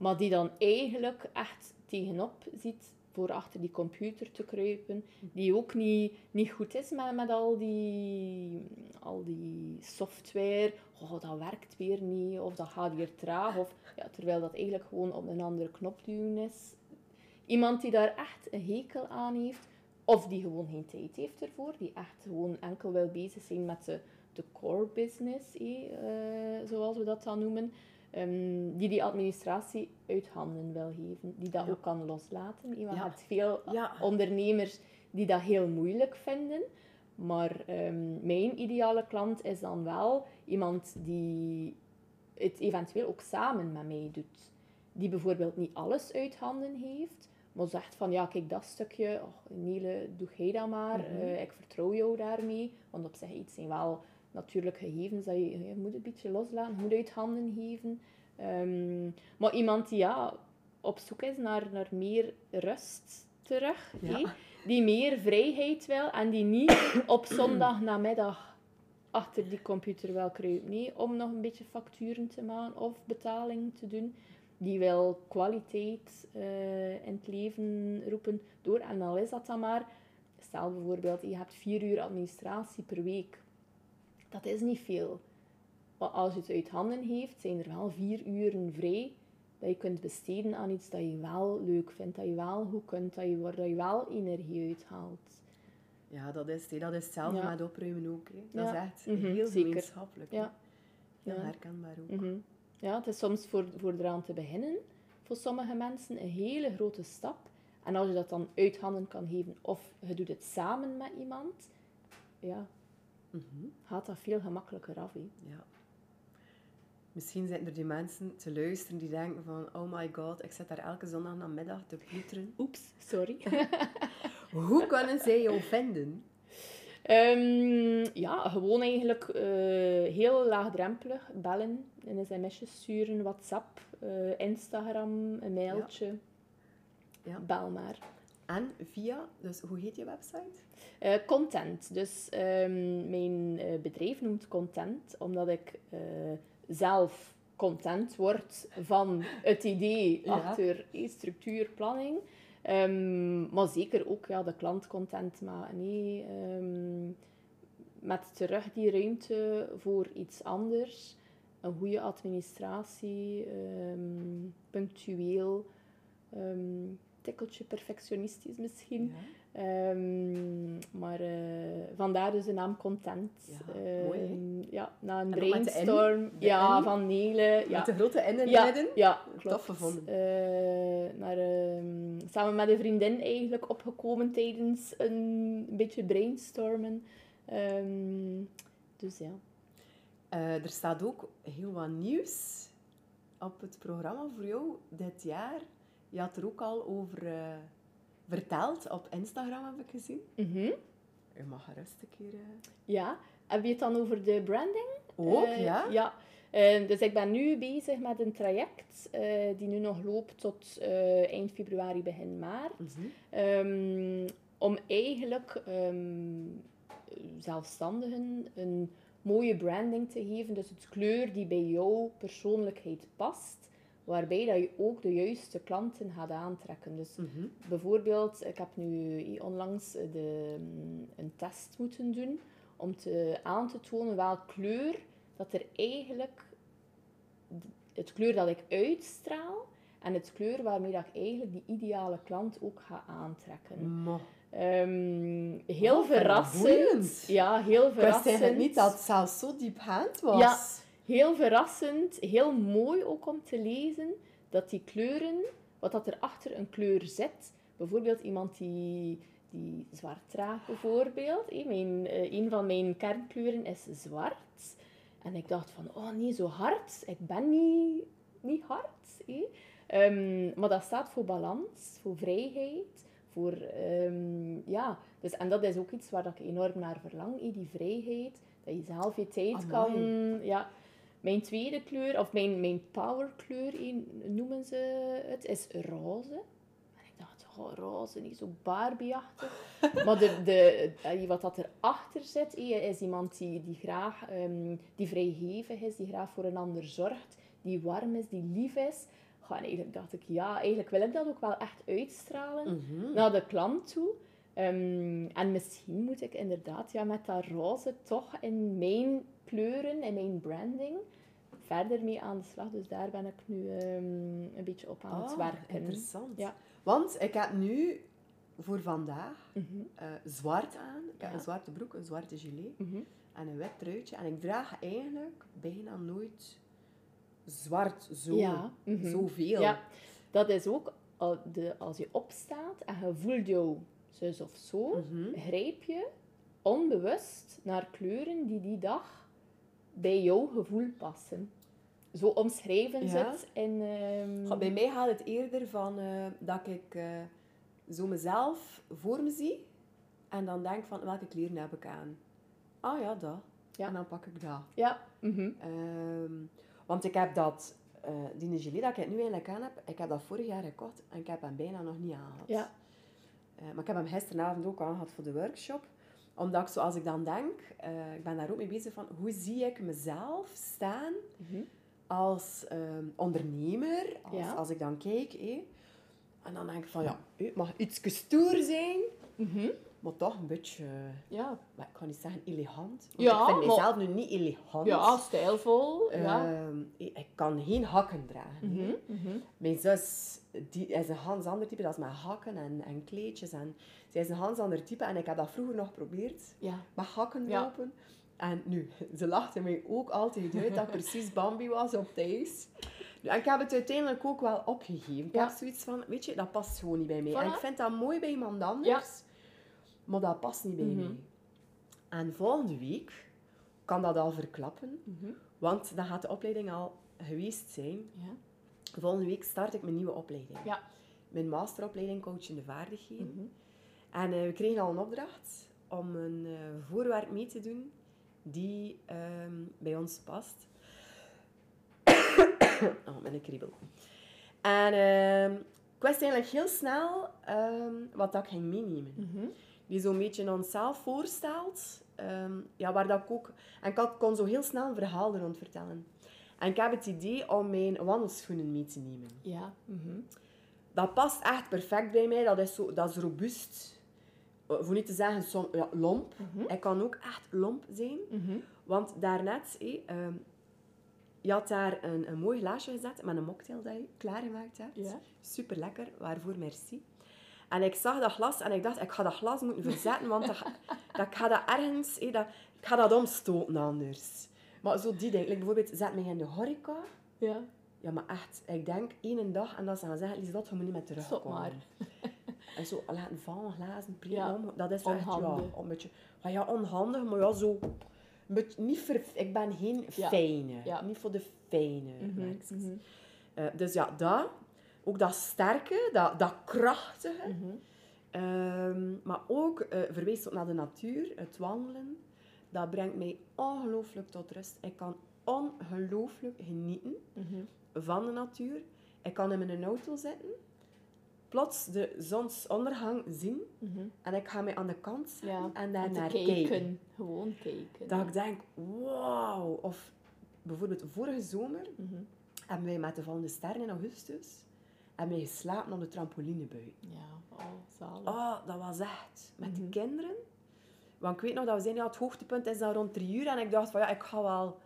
Maar die dan eigenlijk echt tegenop ziet voor achter die computer te kruipen. Die ook niet, niet goed is met, met al, die, al die software. Oh, dat werkt weer niet. Of dat gaat weer traag. Of, ja, terwijl dat eigenlijk gewoon op een andere knop duwen is. Iemand die daar echt een hekel aan heeft. Of die gewoon geen tijd heeft ervoor. Die echt gewoon enkel wil bezig zijn met de, de core business. Eh, zoals we dat dan noemen. Um, die die administratie uit handen wil geven. Die dat ja. ook kan loslaten. Je ja. hebt veel ja. ondernemers die dat heel moeilijk vinden. Maar um, mijn ideale klant is dan wel iemand die het eventueel ook samen met mij doet. Die bijvoorbeeld niet alles uit handen heeft, maar zegt van ja, kijk dat stukje, oh, Nele, doe jij dat maar, mm -hmm. uh, ik vertrouw jou daarmee. Want op zich iets zijn wel natuurlijk gegevens dat je, je moet een beetje loslaten, je moet uit handen geven. Um, maar iemand die ja, op zoek is naar, naar meer rust terug, ja. die meer vrijheid wil en die niet <coughs> op zondag namiddag achter die computer wil kruipen, nee, om nog een beetje facturen te maken of betaling te doen. Die wil kwaliteit uh, in het leven roepen door, en al is dat dan maar, stel bijvoorbeeld, je hebt vier uur administratie per week dat is niet veel. Maar als je het uit handen heeft, zijn er wel vier uren vrij dat je kunt besteden aan iets dat je wel leuk vindt, dat je wel goed kunt, dat je, waar je wel energie uithaalt. Ja, dat is het. Dat is hetzelfde ja. met opruimen ook. Hè. Dat ja. is echt mm -hmm, heel gemeenschappelijk. Ja. Heel ja. herkenbaar ook. Mm -hmm. Ja, het is soms voor, voor eraan te beginnen, voor sommige mensen, een hele grote stap. En als je dat dan uit handen kan geven, of je doet het samen met iemand, ja, mm -hmm. gaat dat veel gemakkelijker af. He. Ja. Misschien zijn er die mensen te luisteren die denken van... Oh my god, ik zit daar elke zondag namiddag te ploeteren. Oeps, sorry. <laughs> Hoe kunnen zij jou vinden? Ehm, ja, gewoon eigenlijk eh, heel laagdrempelig bellen, een sms'je sturen, WhatsApp, eh, Instagram, een mailtje. Ja. Bel maar. En via, dus hoe heet je website? Eh, content. Dus ehm, mijn eh, bedrijf noemt content, omdat ik eh, zelf content word van het idee Ja. achter structuur, planning. Ehm, maar zeker ook ja, de klant content maken. Nee, ehm, met terug die ruimte voor iets anders. Een goede administratie, punctueel, tikkeltje perfectionistisch misschien. Ehm, maar eh, vandaar dus de naam Content. Ja, Ehm, mooi? Ja, na een En ook met de N, brainstorm. de ja, van Nele. Ja. Met de grote N in ja, midden? ja, Tof gevonden. Eh, maar, ehm, samen met een vriendin eigenlijk opgekomen tijdens een beetje brainstormen. Dus ja. Eh, er staat ook heel wat nieuws op het programma voor jou dit jaar. Je had er ook al over eh, verteld op Instagram, heb ik gezien. Mhm. Je mag gerust een keer... eh, Ja, heb je het dan over de branding? Ook, Eh, ja? Ja. Eh, dus ik ben nu bezig met een traject die nu nog loopt tot eind februari, begin maart. Mhm. Ehm, om eigenlijk ehm, zelfstandigen een mooie branding te geven. Dus het kleur die bij jouw persoonlijkheid past. Waarbij dat je ook de juiste klanten gaat aantrekken. Dus Mhm. Bijvoorbeeld, ik heb nu onlangs de, een test moeten doen om te, aan te tonen welke kleur dat er eigenlijk, het kleur dat ik uitstraal en het kleur waarmee dat ik eigenlijk die ideale klant ook ga aantrekken. Mo. Ehm, heel Oh, verrassend. Ja, heel Ik wist verrassend. niet dat het zelfs zo diepgaand was. Ja. Heel verrassend, heel mooi ook om te lezen dat die kleuren, wat dat er achter een kleur zit, bijvoorbeeld iemand die, die zwart draagt bijvoorbeeld, hé, mijn, eh, een van mijn kernkleuren is zwart. En ik dacht van, oh nee, zo hard, ik ben niet, niet hard. Ehm, maar dat staat voor balans, voor vrijheid, voor, ehm, ja, dus, en dat is ook iets waar dat ik enorm naar verlang, die vrijheid, dat je zelf je tijd kan, ja. Mijn tweede kleur, of mijn, mijn powerkleur noemen ze het, is roze. En ik dacht, oh, roze, niet zo Barbie-achtig. <laughs> maar de, de, eh, wat dat erachter zit, eh, is iemand die, die graag ehm, die vrijgevig is, die graag voor een ander zorgt, die warm is, die lief is. Ja, en eigenlijk dacht ik, ja, eigenlijk wil ik dat ook wel echt uitstralen Mhm. naar de klant toe. Ehm, en misschien moet ik inderdaad ja, met dat roze toch in mijn kleuren, in mijn branding, verder mee aan de slag. Dus daar ben ik nu ehm, een beetje op aan het Ah, werken. interessant. Ja. Want ik heb nu voor vandaag Mhm. eh, zwart aan. Ik heb Ja. een zwarte broek, een zwarte gilet Mhm. en een wit truitje. En ik draag eigenlijk bijna nooit zwart zo, Ja, mhm. zoveel. Ja, dat is ook als je opstaat en je voelt jou zus of zo, grijp je onbewust naar kleuren die die dag bij jouw gevoel passen. Zo omschrijven ze Ja. het in... ehm, Bij mij gaat het eerder van eh, dat ik eh, zo mezelf voor me zie en dan denk van welke kleren heb ik aan. Ah ja, dat. Ja. En dan pak ik dat. Ja. mhm. Ehm, want ik heb dat, eh die gilet dat ik nu eigenlijk aan heb, ik heb dat vorig jaar gekocht en ik heb hem bijna nog niet aangehad. Ja. Eh, maar ik heb hem gisteravond ook aangehad voor de workshop. Omdat ik, zoals ik dan denk, eh, ik ben daar ook mee bezig van, hoe zie ik mezelf staan Mhm. als ehm, ondernemer, als, Ja. als ik dan kijk. hé. En dan denk ik van, ja, het mag iets stoer zijn, Mhm. maar toch een beetje, Ja. maar ik kan niet zeggen elegant. Ja, ik vind maar- mezelf nu niet elegant. ja, stijlvol. ja. Ehm, ik kan geen hakken dragen. Mhm, mhm. Mijn zus die is een ganz ander type, dat is met hakken en, en kleedjes. En, zij is een ganz ander type en ik heb dat vroeger nog geprobeerd, Ja. met hakken lopen. En nu, <laughs> ze lachte mij ook altijd uit dat ik precies Bambi was op thuis. En ik heb het uiteindelijk ook wel opgegeven. Ik heb zoiets van, weet je, dat past gewoon niet bij mij. Voilà. En ik vind dat mooi bij iemand anders, maar dat past niet bij Mhm. mij. En volgende week kan dat al verklappen, Mhm. want dan gaat de opleiding al geweest zijn. Ja. Volgende week start ik mijn nieuwe opleiding. Ja. Mijn masteropleiding coachende vaardigheden. Mhm. En eh, we kregen al een opdracht om een eh, voorwerp mee te doen die ehm, bij ons past. <coughs> oh, met een kriebel. En ehm, ik wist eigenlijk heel snel ehm, wat dat ik ging meenemen. Mhm. Die zo'n beetje onszelf voorstelt. ja, waar dat ik ook... En ik had- kon zo heel snel een verhaal er rond vertellen. En ik heb het idee om mijn wandelschoenen mee te nemen. Ja. Mhm. Dat past echt perfect bij mij. Dat is, zo, dat is robuust. Eh, Voor niet te zeggen som, ja, lomp. Hij kan ook echt lomp zijn. Mhm. Want daarnet, hé, ehm, je had daar een, een mooi glaasje gezet met een mocktail dat je klaargemaakt hebt. Super lekker, waarvoor merci. En ik zag dat glas en ik dacht, ik ga dat glas moeten verzetten, want dat, <laughs> dat, ik ga dat ergens, hé, dat, ik ga dat omstoten anders. Maar zo die denk ik, bijvoorbeeld, zet mij in de horeca. Ja. Ja, maar echt, ik denk één dag en dat ze gaan zeggen, Lieselot, je moet niet meer terugkomen. Stop maar. <laughs> En zo laten vallen, glazen, prima. Ja, om. Dat is echt, ja, onhandig. een beetje... ah ja, onhandig, maar ja, zo... Een beetje, niet ver, ik ben geen fijne. Niet voor de fijne. Eh, dus ja, dat. Ook dat sterke, dat, dat krachtige. Mhm. Ehm, maar ook eh verwees tot naar de natuur, het wandelen. Dat brengt mij ongelooflijk tot rust. Ik kan ongelooflijk genieten Mhm. van de natuur. Ik kan in mijn auto zitten, plots de zonsondergang zien Mhm. en ik ga mij aan de kant zetten Ja. en daar En te naar kijken. kijken. Gewoon kijken. Dat ik denk, wauw. Of bijvoorbeeld vorige zomer Mhm. hebben wij met de vallende sterren in augustus hebben wij geslapen op de trampoline buiten. Ja. Oh, zalig. Oh, dat was echt. Met Mhm. de kinderen. Want ik weet nog dat we zeiden, ja, het hoogtepunt is dan rond drie uur. En ik dacht van, ja, ik ga wel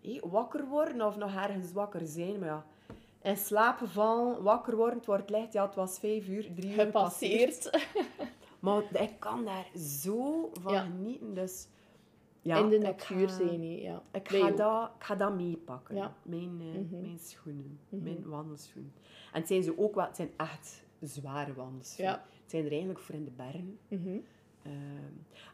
hé, wakker worden of nog ergens wakker zijn. Maar ja, in slaap gevallen, wakker worden, het wordt licht. Ja, het was vijf uur, drie uur gepasseerd. <laughs> Maar ik kan daar zo van Ja. genieten. Dus ja, In de natuur ga- zijn, hè, ja. Ik ga, ook. dat, ik ga dat meepakken. Ja. Mijn, eh, Mhm. mijn schoenen. Mhm. Mijn wandelschoenen. En het zijn ze ook wel... Het zijn echt zware wandelschoenen. Ja. Het zijn er eigenlijk voor in de bergen.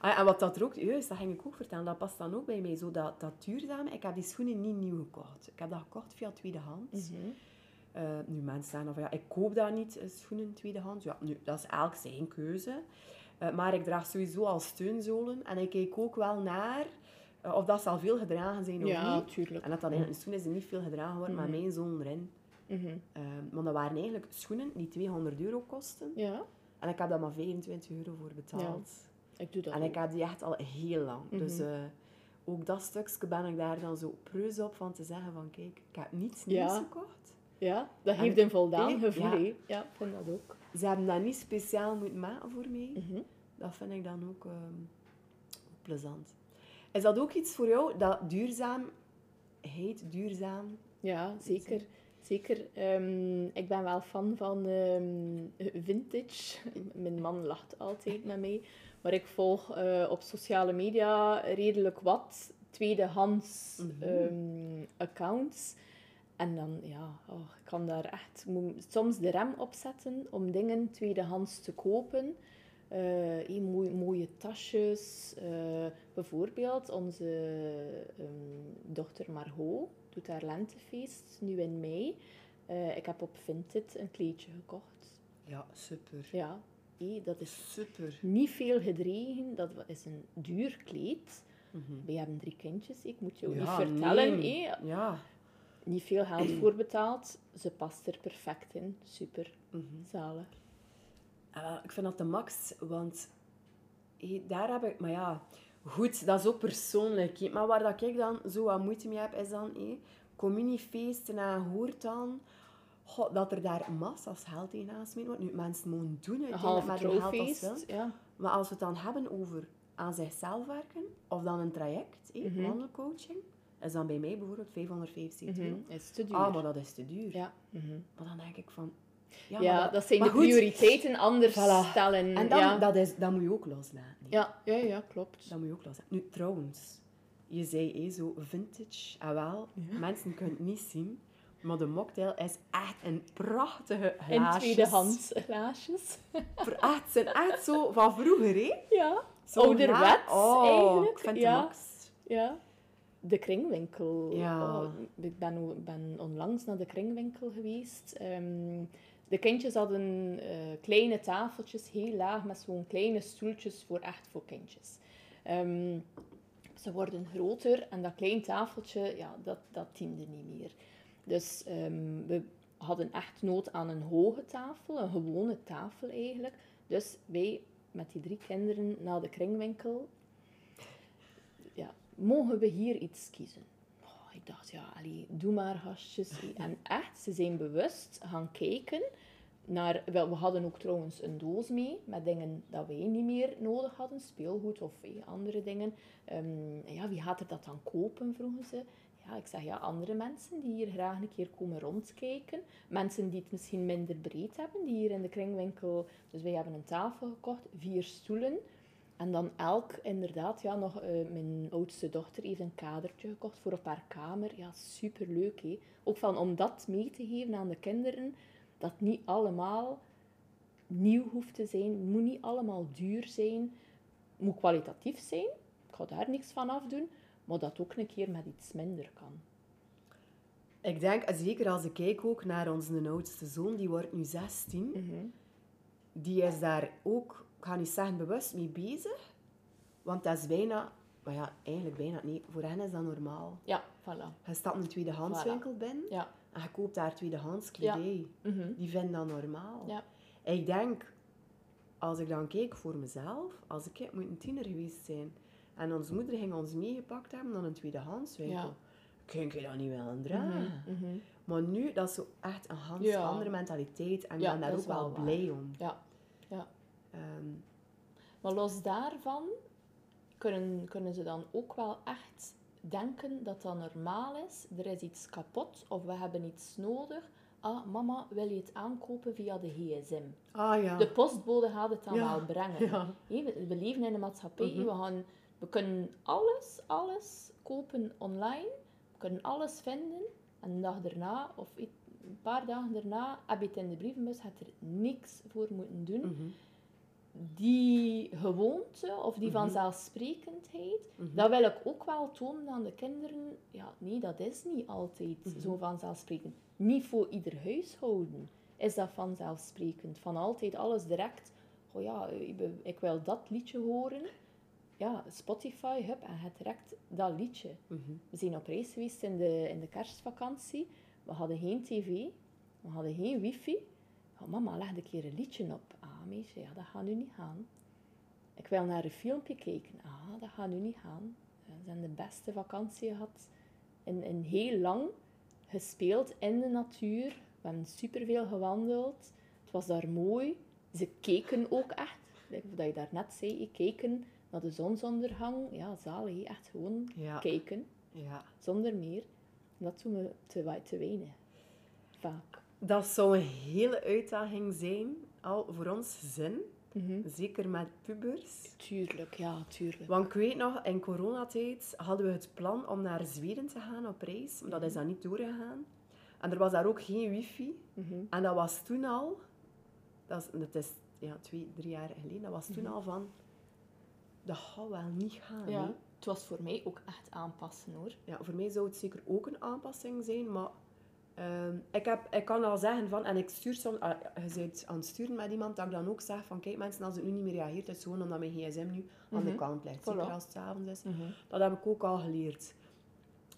Ah, ja, en wat dat er ook... Juist, dat ging ik ook vertellen. Dat past dan ook bij mij. Zo dat, dat duurzame. Ik heb die schoenen niet nieuw gekocht. Ik heb dat gekocht via tweedehands. Mhm. Eh, nu mensen zeggen van ja, ik koop dat niet, eh, schoenen tweedehands. Ja, nu, dat is elk zijn keuze. Eh, maar ik draag sowieso al steunzolen. En ik kijk ook wel naar of dat zal veel gedragen zijn of Ja, niet. tuurlijk. En dat dan eigenlijk, schoen is er niet veel gedragen worden, maar Mhm. mijn zolen erin. Mhm. Eh, want dat waren eigenlijk schoenen die 200 euro kosten. Ja, En ik heb daar maar 25 euro voor betaald. ik doe dat En ook. ik heb die echt al heel lang. Mhm. Dus ook dat stukje ben ik daar dan zo preus op van te zeggen van kijk, ik heb niets Ja. nieuws gekocht. Ja, dat geeft een voldaan gevoel, ja. Ja, ik vind dat ook. Ze hebben dat niet speciaal moeten maken voor mij. Mhm. Dat vind ik dan ook, ehm, plezant. Is dat ook iets voor jou, dat duurzaamheid, duurzaam? Ja, zeker. Zeker. Ehm, ik ben wel fan van ehm, vintage. Mijn man lacht altijd met mij. Maar ik volg eh, op sociale media redelijk wat tweedehands Mhm. ehm, accounts. En dan, ja, oh, ik kan daar echt soms de rem op zetten om dingen tweedehands te kopen. Eh, mooie, mooie tasjes. Eh, bijvoorbeeld onze ehm, dochter Margot doet haar lentefeest nu in mei. Eh, ik heb op Vinted een kleedje gekocht. Ja, super. Ja, hé, dat is Super. niet veel gedreven. Dat is een duur kleed. Mhm. We hebben drie kindjes. Ik moet je ook Ja, niet vertellen. nee. Ja. Niet veel geld <clears throat> voor betaald. Ze past er perfect in. Super. Zalig. Wel, ik vind dat de max, want daar heb ik... Maar ja, goed, dat is ook persoonlijk. Maar waar dat ik dan zo wat moeite mee heb, is dan hé, communiefeesten en hoort dan... God, dat er daar massa's geld tegenaan gesmeten wordt. Nu, mensen mogen doen uiteindelijk met hun geld als. Ja. Maar als we het dan hebben over aan zichzelf werken, of dan een traject, hé, Mhm. wandelcoaching, is dan bij mij bijvoorbeeld 575 euro. Mhm. Is te duur. Ah, maar dat is te duur. Ja. mhm. Maar dan denk ik van... Ja, dat, zijn de goed, prioriteiten anders Voilà. stellen. En dan, ja. dat, is, dat moet je ook loslaten. Ja, ja, ja, klopt. Dat moet je ook loslaten. Nu, trouwens, je zei hé, zo vintage. Ah, wel, Ja. mensen kunnen het niet zien, maar de mocktail is echt een prachtige In glaasjes. tweedehands glaasjes. <laughs> Echt, het zijn echt zo van vroeger, hè? Ja, Zo Ouderwets, oh, eigenlijk, Ik vind ja. de max. ja. De kringwinkel. Ja. Oh, ik ben, ben onlangs naar de kringwinkel geweest. Ehm, de kindjes hadden eh, kleine tafeltjes, heel laag, met zo'n kleine stoeltjes voor echt voor kindjes. Ehm, ze worden groter en dat klein tafeltje, ja, dat, dat diende niet meer. Dus ehm, we hadden echt nood aan een hoge tafel, een gewone tafel eigenlijk. Dus wij met die drie kinderen naar de kringwinkel. Mogen we hier iets kiezen? Oh, ik dacht, ja, allee, doe maar gastjes. En echt, ze zijn bewust gaan kijken naar... Wel, we hadden ook trouwens een doos mee met dingen dat wij niet meer nodig hadden. Speelgoed of eh, andere dingen. Ehm, ja, wie gaat er dat dan kopen, vroegen ze. Ja, ik zeg ja, andere mensen die hier graag een keer komen rondkijken. Mensen die het misschien minder breed hebben, die hier in de kringwinkel... Dus wij hebben een tafel gekocht, vier stoelen. En dan elk, inderdaad, ja, nog... eh, mijn oudste dochter heeft een kadertje gekocht voor op haar kamer. Ja, superleuk, hè. Ook van, om dat mee te geven aan de kinderen, dat niet allemaal nieuw hoeft te zijn, moet niet allemaal duur zijn, moet kwalitatief zijn. Ik ga daar niks van afdoen, maar dat ook een keer met iets minder kan. Ik denk, en zeker als ik kijk ook naar onze oudste zoon, die wordt nu 16. Die is daar ook, ik ga niet zeggen bewust mee bezig. Want dat is bijna, maar ja, eigenlijk bijna niet. Voor hen is dat normaal. Ja, voilà. Je stapt een tweedehandswinkel binnen Ja. en je koopt daar tweedehands kledij. Mhm. Die vinden dat normaal. Ja. Ik denk, als ik dan kijk voor mezelf, als ik moet een tiener geweest zijn en onze moeder ging ons meegepakt hebben naar een tweedehandswinkel, Ja. kun je dat niet wel dragen. Mhm. Maar nu, dat is zo echt een ganz andere mentaliteit en ik ben daar ook wel blij om. Ja. Ehm, Maar los daarvan kunnen, kunnen ze dan ook wel echt denken dat dat normaal is. Er is iets kapot of we hebben iets nodig. Ah, mama, wil je het aankopen via de gsm? ah ja. De postbode gaat het dan Ja. wel brengen. Ja. We, leven in een maatschappij. Mhm. we, gaan, we kunnen alles, alles kopen online. We kunnen alles vinden. En een dag daarna, of een paar dagen daarna, heb je het in de brievenbus. Had er niks voor moeten doen. Mhm. Die gewoonte of die Mhm. vanzelfsprekendheid, Mhm. dat wil ik ook wel tonen aan de kinderen. Ja, nee, dat is niet altijd Mhm. zo vanzelfsprekend. Niet voor ieder huishouden is dat vanzelfsprekend. Van altijd alles direct. Oh ja, ik wil dat liedje horen. Ja, Spotify, hup, en het direct dat liedje. We zijn op reis geweest in de, in de kerstvakantie. We hadden geen tv, we hadden geen wifi. Oh, mama, leg een keer een liedje op. Ja, dat gaat nu niet gaan. Ik wil naar een filmpje kijken. Ah, dat gaat nu niet gaan. Ja, We hebben de beste vakantie gehad. In, in heel lang gespeeld in de natuur. We hebben superveel gewandeld. Het was daar mooi. Ze keken ook echt. Dat je daarnet zei, keken naar de zonsondergang. Ja, zalig. Echt gewoon Ja. kijken. ja. Zonder meer. En dat doen we te, te weinig. Vaak. Dat zou een hele uitdaging zijn, al voor ons gezin. Mhm. Zeker met pubers. Tuurlijk, ja, tuurlijk. Want ik weet nog, in coronatijd hadden we het plan om naar Zweden te gaan op reis. Maar dat is dan niet doorgegaan. En er was daar ook geen wifi. Mhm. En dat was toen al... Dat is, dat is ja, twee, drie jaar geleden. Dat was toen al van... Dat gaat wel niet gaan. Ja, het was voor mij ook echt aanpassen hoor. Ja, voor mij zou het zeker ook een aanpassing zijn, maar ehm, ik, heb, ik kan al zeggen van, en ik stuur soms, ah, je bent aan het sturen met iemand, dat ik dan ook zeg van, kijk mensen, als het nu niet meer reageert, is het gewoon omdat mijn gsm nu aan de Mhm. kant ligt. Voilà. Zeker als het avonds is. Dat heb ik ook al geleerd.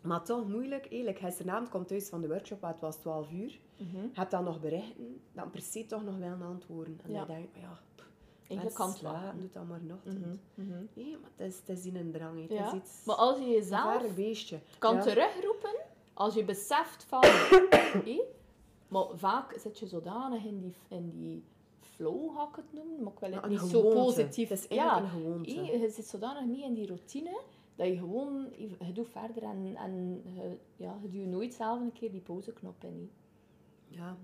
Maar toch moeilijk, eerlijk. Gisteravond komt thuis van de workshop, het was 12 uur. Mhm. Heb dan nog berichten, dan per se toch nog wel antwoorden. En Ja. dan denk ik, ja, pff, Eigenlijk kan het doe dat maar nog ochtend. Mhm, mhm. Nee, maar het is, het is in een drang. Het Ja. is iets... Maar als je een jezelf kan Ja. terugroepen, als je beseft van... <coughs> hé, maar vaak zit je zodanig in die, in die flow, ga ik het noemen, maar ik wil het niet zo positief... Het is ja, een gewoonte. hé, je zit zodanig mee in die routine, dat je gewoon... Je doet verder en, en je, ja, je duwt nooit zelf een keer die pauzeknop in. hè. Ja.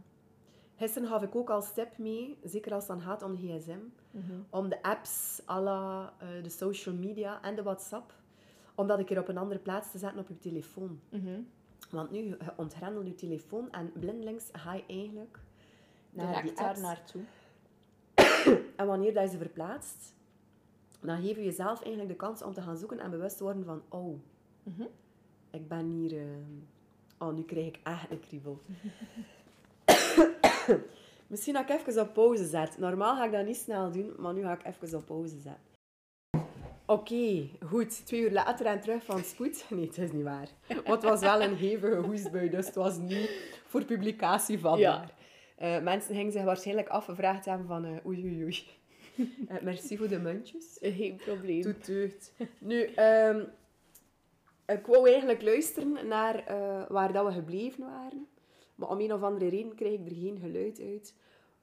Gisteren gaf ik ook als tip mee, zeker als het dan gaat om de gsm, Mhm. om de apps, à la, eh, de social media en de WhatsApp, om dat een keer op een andere plaats te zetten op je telefoon. Mhm. Want nu, je ontgrendelt je telefoon en blindelings ga je eigenlijk naar die daar naartoe. <clears throat> En wanneer dat je ze verplaatst, dan geef je jezelf eigenlijk de kans om te gaan zoeken en bewust te worden van, oh, Mhm. ik ben hier... eh, Oh, nu krijg ik echt een kriebel. <coughs> Misschien dat ik even op pauze zet. Normaal ga ik dat niet snel doen, maar nu ga ik even op pauze zetten. Oké, goed. Twee uur later en terug van spoed. <laughs> Nee, het is niet waar. Want het was wel een hevige hoestbui, dus het was niet voor publicatie van. Ja. Eh, mensen gingen zich waarschijnlijk afgevraagd hebben van... eh, oei, oei, oei. <laughs> Eh, merci voor de muntjes. Geen probleem. Doet deugd. Nu, ehm, ik wou eigenlijk luisteren naar waar dat we gebleven waren. Maar om een of andere reden krijg ik er geen geluid uit.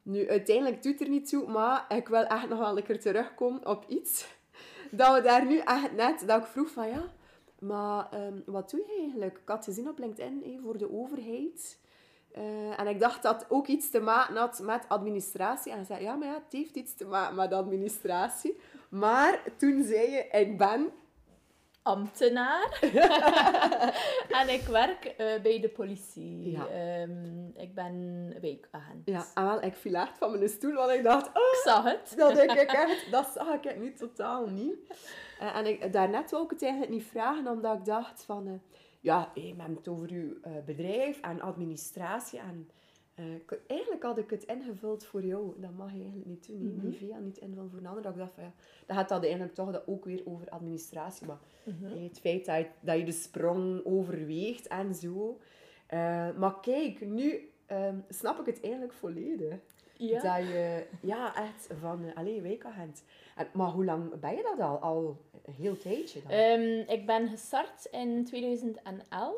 Nu, uiteindelijk doet er niet toe, maar ik wil echt nog wel een keer terugkomen op iets. Dat we daar nu echt net, dat ik vroeg van ja, maar ehm, wat doe je eigenlijk? Ik had gezien op LinkedIn hé, voor de overheid. Eh, en ik dacht dat ook iets te maken had met administratie. En zei, ja, maar ja, het heeft iets te maken met administratie. Maar toen zei je, ik ben... ambtenaar. <laughs> en ik werk eh, bij de politie. Ja. Ehm, ik ben wijkagent. Ja, en wel, ik viel echt van mijn stoel, want ik dacht, oh, Ik zag het. dat, denk ik echt, dat zag ik nu totaal niet. Eh, en ik, daarnet wou ik het eigenlijk niet vragen, omdat ik dacht van... eh, ja, hey, we hebben het over uw bedrijf en administratie. En, eh, eigenlijk had ik het ingevuld voor jou. Dat mag je eigenlijk niet doen. Mhm. Niet via, niet invullen voor een ander. Dat ik dacht van ja, dan gaat dat eigenlijk toch dat ook weer over administratie. Maar Mhm. eh, het feit dat je, dat je de sprong overweegt en zo. Eh, maar kijk, nu ehm, snap ik het eigenlijk volledig. Ja. Dat je, ja, echt van, uh, allee, wijkagent. En, maar hoe lang ben je dat al? Al een heel tijdje dan? Ehm, ik ben gestart in 2011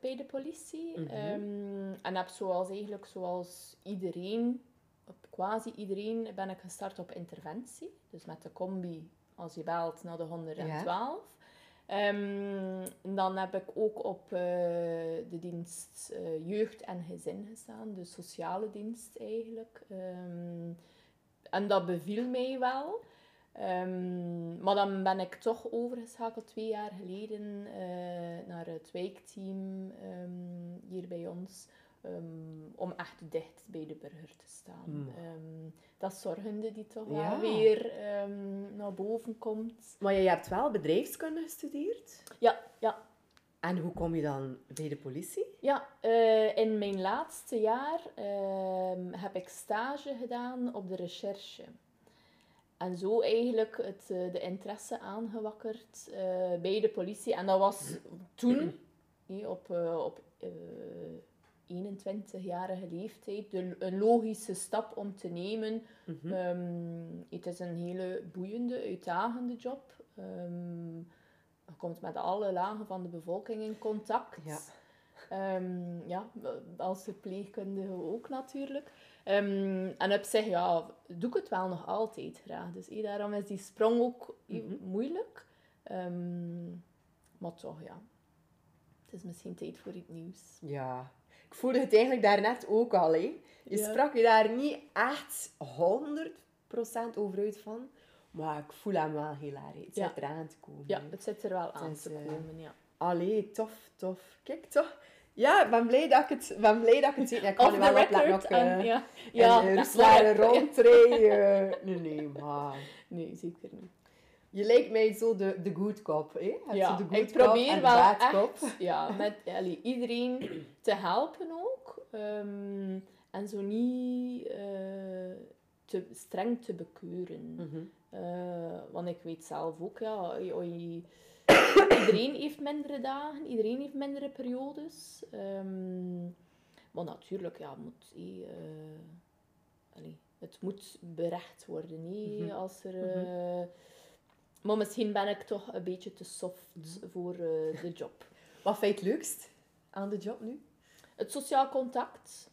bij de politie. Mhm. Ehm, en heb zoals eigenlijk zoals iedereen, op quasi iedereen, ben ik gestart op interventie. Dus met de combi, als je belt, naar de 112. Ehm, en dan heb ik ook op eh, de dienst eh, jeugd en gezin gestaan, de sociale dienst eigenlijk. Ehm, en dat beviel mij wel. Ehm, maar dan ben ik toch overgeschakeld twee jaar geleden eh, naar het wijkteam ehm, hier bij ons. ehm, om echt dicht bij de burger te staan. Mm. Dat zorgende die toch Ja. wel weer naar boven komt. Maar je hebt wel bedrijfskunde gestudeerd. Ja, ja, En hoe kom je dan bij de politie? Ja, eh, in mijn laatste jaar heb ik stage gedaan op de recherche. En zo eigenlijk het, eh, de interesse aangewakkerd eh, bij de politie. En dat was toen, <clears throat> op, eh, op eh, 21-jarige leeftijd, de, een logische stap om te nemen. Mhm. Ehm, het is een hele boeiende, uitdagende job. Ehm, je komt met alle lagen van de bevolking in contact. Ja. Ehm, ja, als verpleegkundige ook natuurlijk. Ehm, en op zich, ja, doe ik het wel nog altijd graag. Dus eh, daarom is die sprong ook Mhm. moeilijk. Ehm, maar toch, ja. Het is misschien tijd voor iets nieuws. Ja. Ik voelde het eigenlijk daarnet ook al. Hè. Je Ja. sprak je daar niet echt 100% over uit van. Maar ik voel hem wel heel erg. Het Ja. zit eraan te komen. Ja, het zit er wel aan te eh, komen, ja. Allee, tof, tof. Kijk, toch. Ja, ik ben blij dat ik het, ben blij dat ik het zie. Ja, ik kan nu wel record. ook, en, eh, ja, ja, ja en dat- Ruslaren rondrijden. <laughs> Nee, nee, maar... Nee, zeker niet. Je lijkt mij zo de, de good cop, hè? Je hebt Ja, de good ik cop probeer de wel bad echt cop. ja, <laughs> met allee, iedereen te helpen ook. Ehm, en zo niet eh, te streng te bekeuren. Mhm. Eh, want ik weet zelf ook, ja, oei, <coughs> iedereen heeft mindere dagen, iedereen heeft mindere periodes. Ehm, maar natuurlijk, ja, moet, eh, het moet berecht worden. hè, Mhm. als er, eh, maar misschien ben ik toch een beetje te soft Mhm. voor eh, de job. Wat vind je het leukst aan de job nu? Het sociaal contact.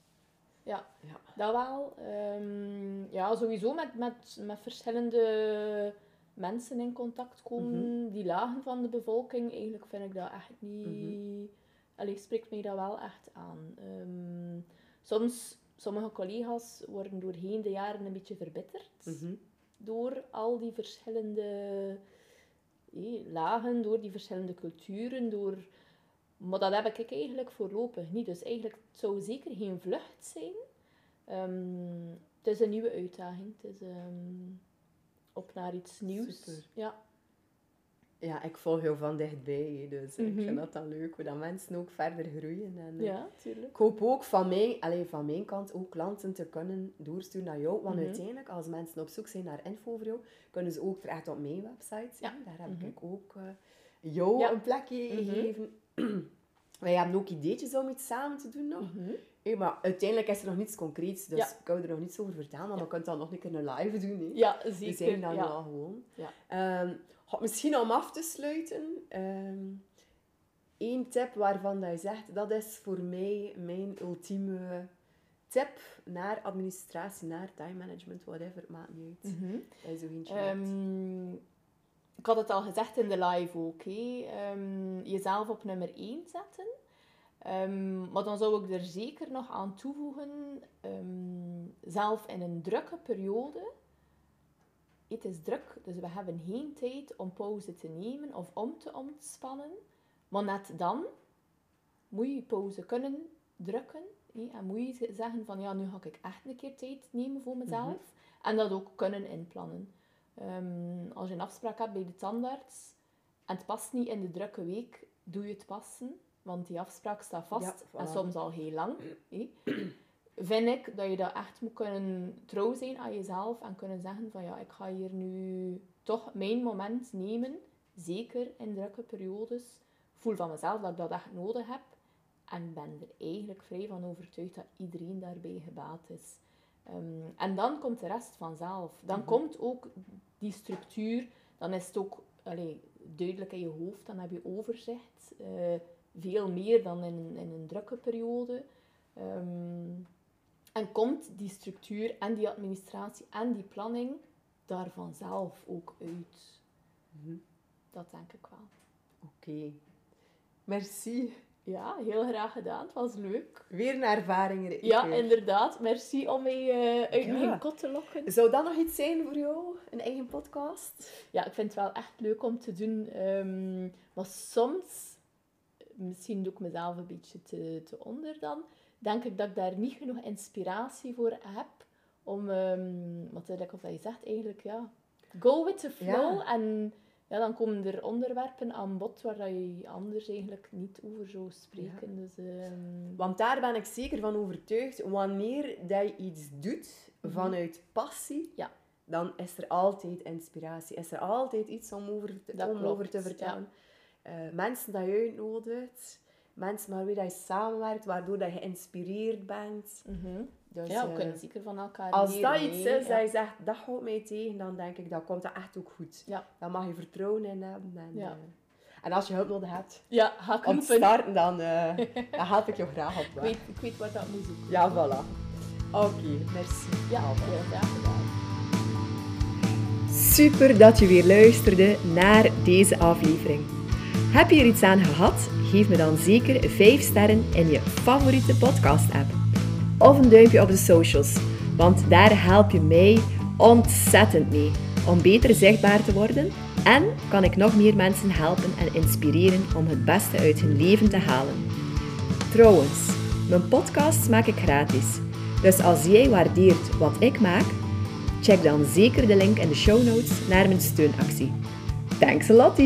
Ja, Ja. dat wel. Ehm, ja, sowieso met, met, met verschillende mensen in contact komen. Die lagen van de bevolking, eigenlijk vind ik dat echt niet... Allee, spreekt mij dat wel echt aan. Ehm, soms, sommige collega's worden doorheen de jaren een beetje verbitterd. Mhm. Door al die verschillende lagen, door die verschillende culturen, door... Maar dat heb ik eigenlijk voorlopig niet. Dus eigenlijk het zou zeker geen vlucht zijn. Ehm, het is een nieuwe uitdaging. Het is ehm, op naar iets nieuws. Super. Ja. Ja, ik volg jou van dichtbij, dus ik Mhm. vind dat dan leuk, hoe dat mensen ook verder groeien. En, eh, Ja, tuurlijk. Ik hoop ook van, mij, allee, van mijn kant ook klanten te kunnen doorsturen naar jou. Want Mhm. uiteindelijk, als mensen op zoek zijn naar info over jou, kunnen ze ook terecht op mijn website. Ja. Daar heb Mhm. ik ook eh, jou Ja. een plekje Mhm. gegeven. <clears throat> Wij hebben ook ideetjes om iets samen te doen nog. Maar uiteindelijk is er nog niets concreets, dus Ja. ik kan er nog niets over vertellen. Maar Ja. we kunnen dan nog een keer een live doen. Hè. Ja, Die zeker. zijn dan wel gewoon. Ja. Had misschien om af te sluiten, ehm één tip waarvan dat je zegt, dat is voor mij mijn ultieme tip naar administratie, naar time management, whatever, maakt niet uit. Mhm. Dat je zo eentje. Ehm, ik had het al gezegd in de live ook. jezelf op nummer 1 zetten. Ehm, maar dan zou ik er zeker nog aan toevoegen, ehm, zelf in een drukke periode. Het is druk, dus we hebben geen tijd om pauze te nemen of om te ontspannen. Maar net dan moet je pauze kunnen drukken. en moet je zeggen van ja, nu ga ik echt een keer tijd nemen voor mezelf. En dat ook kunnen inplannen. Ehm, als je een afspraak hebt bij de tandarts en het past niet in de drukke week, doe je het passen. Want die afspraak staat vast Ja, en soms al heel lang. Vind ik dat je dat echt moet kunnen trouw zijn aan jezelf en kunnen zeggen van ja, ik ga hier nu toch mijn moment nemen. Zeker in drukke periodes. Voel van mezelf dat ik dat echt nodig heb. En ben er eigenlijk vrij van overtuigd dat iedereen daarbij gebaat is. Ehm, en dan komt de rest vanzelf. Dan Mhm. komt ook die structuur. Dan is het ook allee, duidelijk in je hoofd. Dan heb je overzicht. eh, veel meer dan in, in een drukke periode. Ehm, en komt die structuur en die administratie en die planning daar vanzelf ook uit. Mhm. Dat denk ik wel. Oké. Merci. Ja, heel graag gedaan. Het was leuk. Weer een ervaring. Ja, inderdaad. Merci om mij eh, uit Ja. mijn kot te lokken. Zou dat nog iets zijn voor jou? Een eigen podcast? Ja, ik vind het wel echt leuk om te doen. ehm, maar soms, misschien doe ik mezelf een beetje te, te onder dan, denk ik dat ik daar niet genoeg inspiratie voor heb. Om, ehm wat is of dat je zegt, eigenlijk, ja, go with the flow. Ja. En ja, dan komen er onderwerpen aan bod waar dat je anders eigenlijk niet over zou spreken. Dus, ehm, Want daar ben ik zeker van overtuigd. Wanneer dat je iets doet vanuit passie, Mhm. Ja. dan is er altijd inspiratie. Is er altijd iets om over te, Dat om klopt, over te ja. Eh, mensen dat je uitnodigt, mensen met wie dat je samenwerkt, waardoor dat je geïnspireerd bent. mhm. Dus, ja, we eh, kunnen zeker van elkaar als leren, dat iets is Ja. dat je zegt, dat houdt mij tegen, dan denk ik, dan komt dat echt ook goed. Ja. Dan mag je vertrouwen in hebben. En, Ja. eh, en als je hulp nodig hebt Ja, ga ik om te starten, dan, eh, <laughs> dan help ik je graag op Ik weet, ik weet waar dat moet zoeken. Ja, voilà. Oké, merci. Ja, Alba. heel graag gedaan. Super dat je weer luisterde naar deze aflevering. Heb je er iets aan gehad? Geef me dan zeker 5 sterren in je favoriete podcast-app. Of een duimpje op de socials, want daar help je mij ontzettend mee om beter zichtbaar te worden en kan ik nog meer mensen helpen en inspireren om het beste uit hun leven te halen. Trouwens, mijn podcasts maak ik gratis. Dus als jij waardeert wat ik maak, check dan zeker de link in de show notes naar mijn steunactie. Thanks a lot!